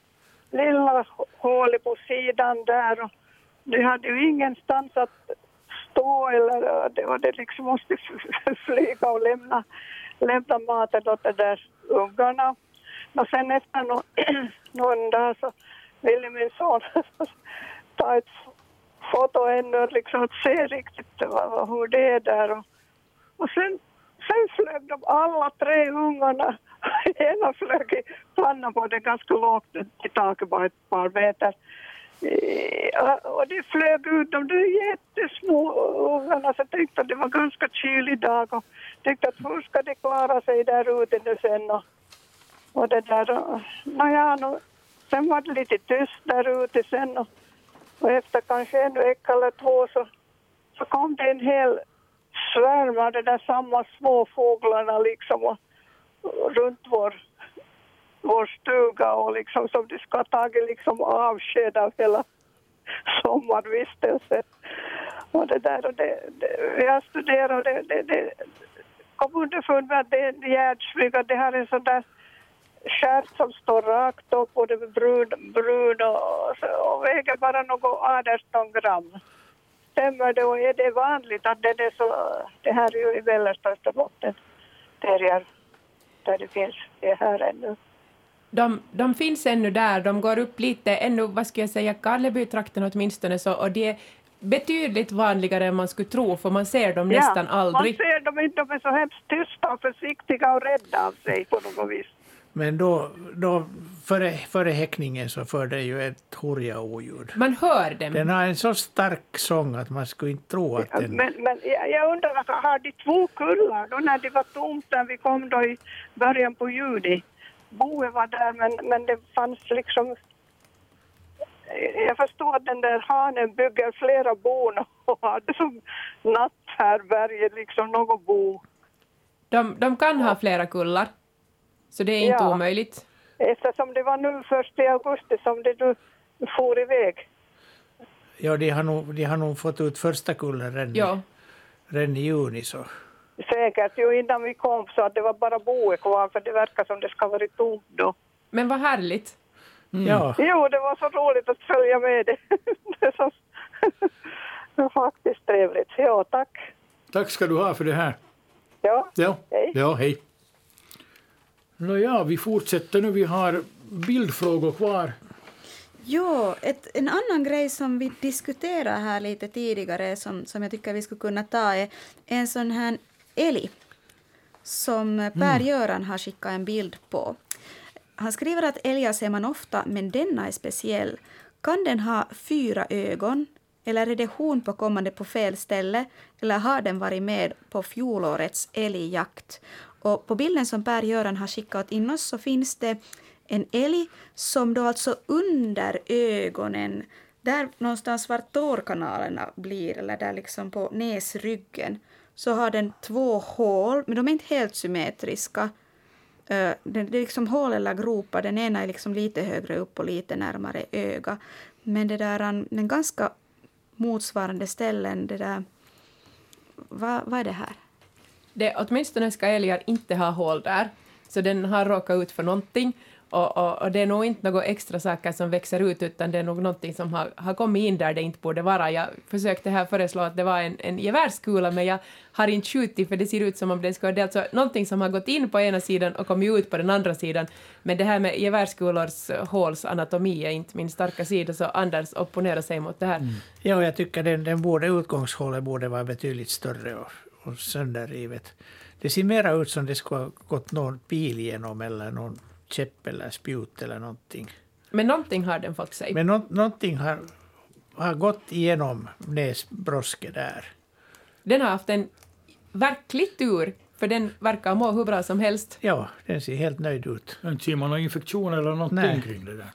Speaker 17: lilla hålet på sidan där och de hade ju ingenstans att stå eller och det, och det liksom måste flyga och lämna, lämna maten åt de där ungarna. Och sen efter nå, någon dag så ville min son ta ett foto ännu liksom att se riktigt vad, hur det är där. Och, och sen, sen flög de alla tre ungarna. <laughs> Ena flög i pannan på det ganska lågt i taket, bara ett par meter. Eh, och de flög ut, de där jättesmå ungarna, så jag tänkte att det var ganska kylig dag och tänkte att hur ska de klara sig där ute nu sen och, och det där. och- Nåja, no, sen var det lite tyst där ute sen och, och efter kanske en vecka eller två så, så kom det en hel svärm av de där samma små fåglarna liksom och, och runt vår, vår stuga och liksom som de ska ha tagit liksom avsked av hela sommarvistelsen. Och det där och det, det jag studerade och det, det, det kom underfund med att det är en gärdsmyga, det har en sån där stjärt som står rakt upp och det är brun, brun och, och, väger bara något 18 gram. Stämmer det och är det vanligt att det är så, det här är ju i mellersta Österbotten, terrier, där det finns, det är här ännu.
Speaker 2: De, de finns ännu där, de går upp lite, ännu, vad ska jag säga, Karlebytrakten åtminstone, så, och det är betydligt vanligare än man skulle tro, för man ser dem nästan aldrig.
Speaker 17: Man ser dem inte, de är så hemskt tysta och försiktiga och rädda av sig på något vis.
Speaker 4: Men då, då före, före häckningen så för det ju ett hurja-oljud.
Speaker 2: Man hör dem.
Speaker 4: Den har en så stark sång att man skulle inte tro att den...
Speaker 17: Men, men jag, jag undrar, har de två kullar då när det var tomt när vi kom då i början på juni? Boet var där men, men det fanns liksom... Jag förstår att den där hanen bygger flera bon <laughs> och hade som natthärbärge liksom något bo.
Speaker 2: De, de kan ha flera kullar, så det är inte
Speaker 17: Ja.
Speaker 2: omöjligt.
Speaker 17: Eftersom det var nu först i augusti som det nu for iväg.
Speaker 4: Ja, de har nog, de har nog fått ut första kullen redan,
Speaker 2: Ja.
Speaker 4: redan i juni. Så.
Speaker 17: Säkert ju innan vi kom så att det var bara boet kvar för det verkar som det ska vara tomt då.
Speaker 2: Men vad härligt.
Speaker 4: Ja.
Speaker 17: Jo, det var så roligt att följa med <laughs> det. det, så, <laughs> var faktiskt trevligt. Ja, tack.
Speaker 1: Tack ska du ha för det här.
Speaker 17: Ja,
Speaker 1: Ja,
Speaker 17: hej.
Speaker 1: ja hej. Nåja, vi fortsätter nu. Vi har bildfrågor kvar.
Speaker 3: Jo, ett, en annan grej som vi diskuterade här lite tidigare som, som jag tycker vi skulle kunna ta är en sån här älg som Per-Göran har skickat en bild på. Han skriver att älgar ser man ofta, men denna är speciell. Kan den ha fyra ögon? Eller är det hon på kommande på fel ställe? Eller har den varit med på fjolårets älgjakt? Och på bilden som Per-Göran har skickat in oss så finns det en älg som då alltså under ögonen, där någonstans var tårkanalerna blir, eller där liksom på näsryggen, så har den två hål, men de är inte helt symmetriska. Eh, det är liksom hål eller gropar, den ena är liksom lite högre upp och lite närmare öga. Men det där, den ganska motsvarande ställen, det där... Vad, vad är det här?
Speaker 2: Det, åtminstone ska älgar inte ha hål där, så den har råkat ut för någonting. Och, och, och det är nog inte några extra saker som växer ut, utan det är nog någonting som har, har kommit in där det inte borde vara. Jag försökte här föreslå att det var en, en gevärskula, men jag har inte skjutit, för det ser ut som om det skulle... Det är alltså någonting som har gått in på ena sidan och kommit ut på den andra sidan. Men det här med gevärskulors håls eh, anatomi är inte min starka sida, så Anders opponerar sig mot det här. Mm.
Speaker 4: Ja, jag tycker den, den borde, utgångshålet borde vara betydligt större och, och sönderrivet. Det ser mera ut som det skulle ha gått någon pil genom eller någon käpp eller spjut eller någonting.
Speaker 2: Men någonting har den fått sig.
Speaker 4: Men nå, någonting har, har gått igenom näsbrosket där.
Speaker 2: Den har haft en verklig tur, för den verkar må hur bra som helst.
Speaker 4: Ja, den ser helt nöjd ut.
Speaker 1: Inte ser man någon infektion eller någonting
Speaker 4: Nej.
Speaker 1: kring det där.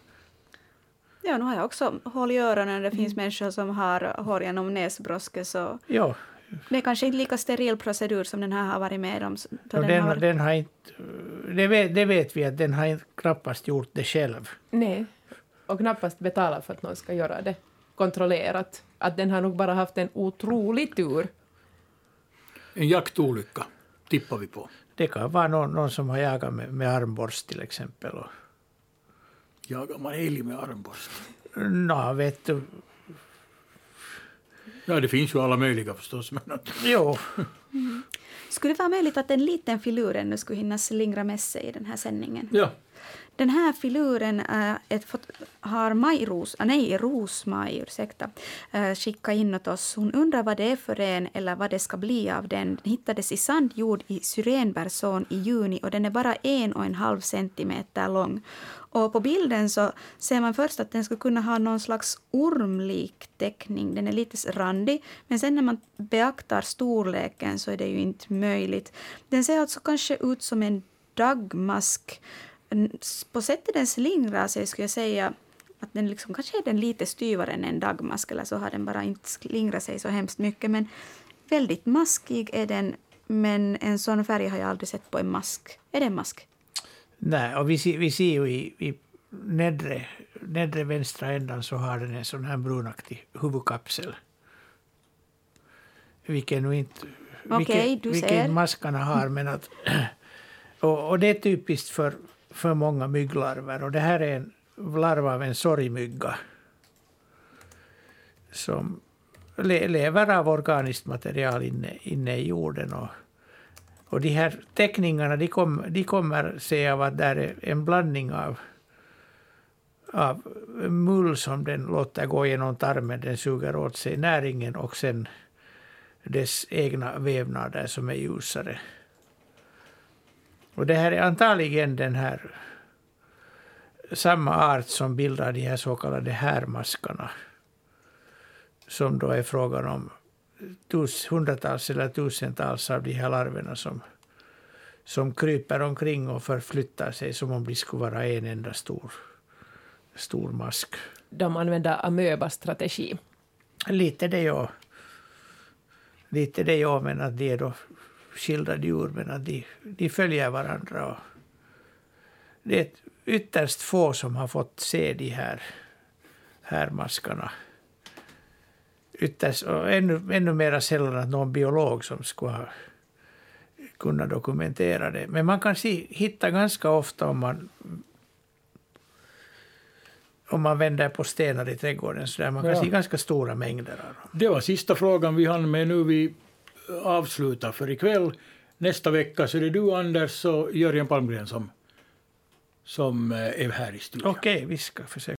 Speaker 3: Ja, nu har jag också hål i öronen. Det finns människor som har hår genom näsbrosket, så
Speaker 4: Ja,
Speaker 3: det är kanske inte lika steril procedur som den här har varit med om. då den
Speaker 4: den,
Speaker 3: har-
Speaker 4: den har inte, det, vet, det vet vi att den har inte knappast gjort det själv.
Speaker 2: Nej, och knappast betala för att någon ska göra det kontrollerat. Att den har nog bara haft en otrolig tur.
Speaker 1: En jaktolycka tippar vi på.
Speaker 4: Det kan vara någon, någon som har jagat med, med armborst till exempel. Och,
Speaker 1: Jagar man älg med armborst?
Speaker 4: Nå, vet du.
Speaker 1: Ja, det finns ju alla möjliga förstås. Men
Speaker 4: Jo. <laughs>
Speaker 3: Skulle det vara möjligt att en liten filur ännu skulle hinna slingra med sig i den här sändningen?
Speaker 1: ja.
Speaker 3: Den här filuren är ett, fot- har Maj-Ros, ah, nej, Rosmaj, ursäkta, eh, skickat in åt oss. Hon undrar vad det är för en eller vad det ska bli av den. Den hittades i sand jord i Syrenbergsån i juni och den är bara en och en halv centimeter lång. Och på bilden så ser man först att den skulle kunna ha någon slags ormlik teckning. Den är lite randig, men sen när man beaktar storleken så är det ju inte möjligt. Den ser alltså kanske ut som en dagmask. På sättet den slingrar sig skulle jag säga att den liksom, kanske är den lite styvare än en dagmask eller så har den bara inte slingrat sig så hemskt mycket. Men väldigt maskig är den, men en sån färg har jag aldrig sett på en mask. Är det en mask?
Speaker 4: Nej, och vi ser, vi ser ju i, i nedre, nedre vänstra ändan så har den en sån här brunaktig huvudkapsel. Vilken nu inte...
Speaker 3: Okej,
Speaker 4: vilken,
Speaker 3: du
Speaker 4: vilken
Speaker 3: ser.
Speaker 4: maskarna har, men att... <clears throat> Och, och det är typiskt för, för många mygglarver. Och det här är en larv av en sorgmygga som le, lever av organiskt material inne, inne i jorden. Och, och de här teckningarna de, kom, de kommer sig av att där är en blandning av, av mull som den låter gå genom tarmen. Den suger åt sig näringen och sen dess egna vävnader som är ljusare. Och det här är antagligen den här samma art som bildar de här så kallade härmaskarna. Som då är frågan om tus, hundratals eller tusentals av de här larverna som, som kryper omkring och förflyttar sig som om de skulle vara en enda stor, stor mask.
Speaker 2: De använder amöba-strategi.
Speaker 4: Lite det ja. Lite det ja, men att de är då skilda djur, men att de, de följer varandra. Och det är ytterst få som har fått se de här, här maskarna. Ytterst, och ännu, ännu mer sällan att någon biolog som skulle ha kunnat dokumentera det. Men man kan se, hitta ganska ofta om man om man vänder på stenar i trädgården. Så där. Man kan
Speaker 1: Ja.
Speaker 4: se ganska stora mängder av dem.
Speaker 1: Det var sista frågan vi hann med nu. Vi avslutar för ikväll. Nästa vecka så är det du, Anders, och Jörgen Palmgren som, som eh, är här i studion.
Speaker 4: Okej, vi ska försöka.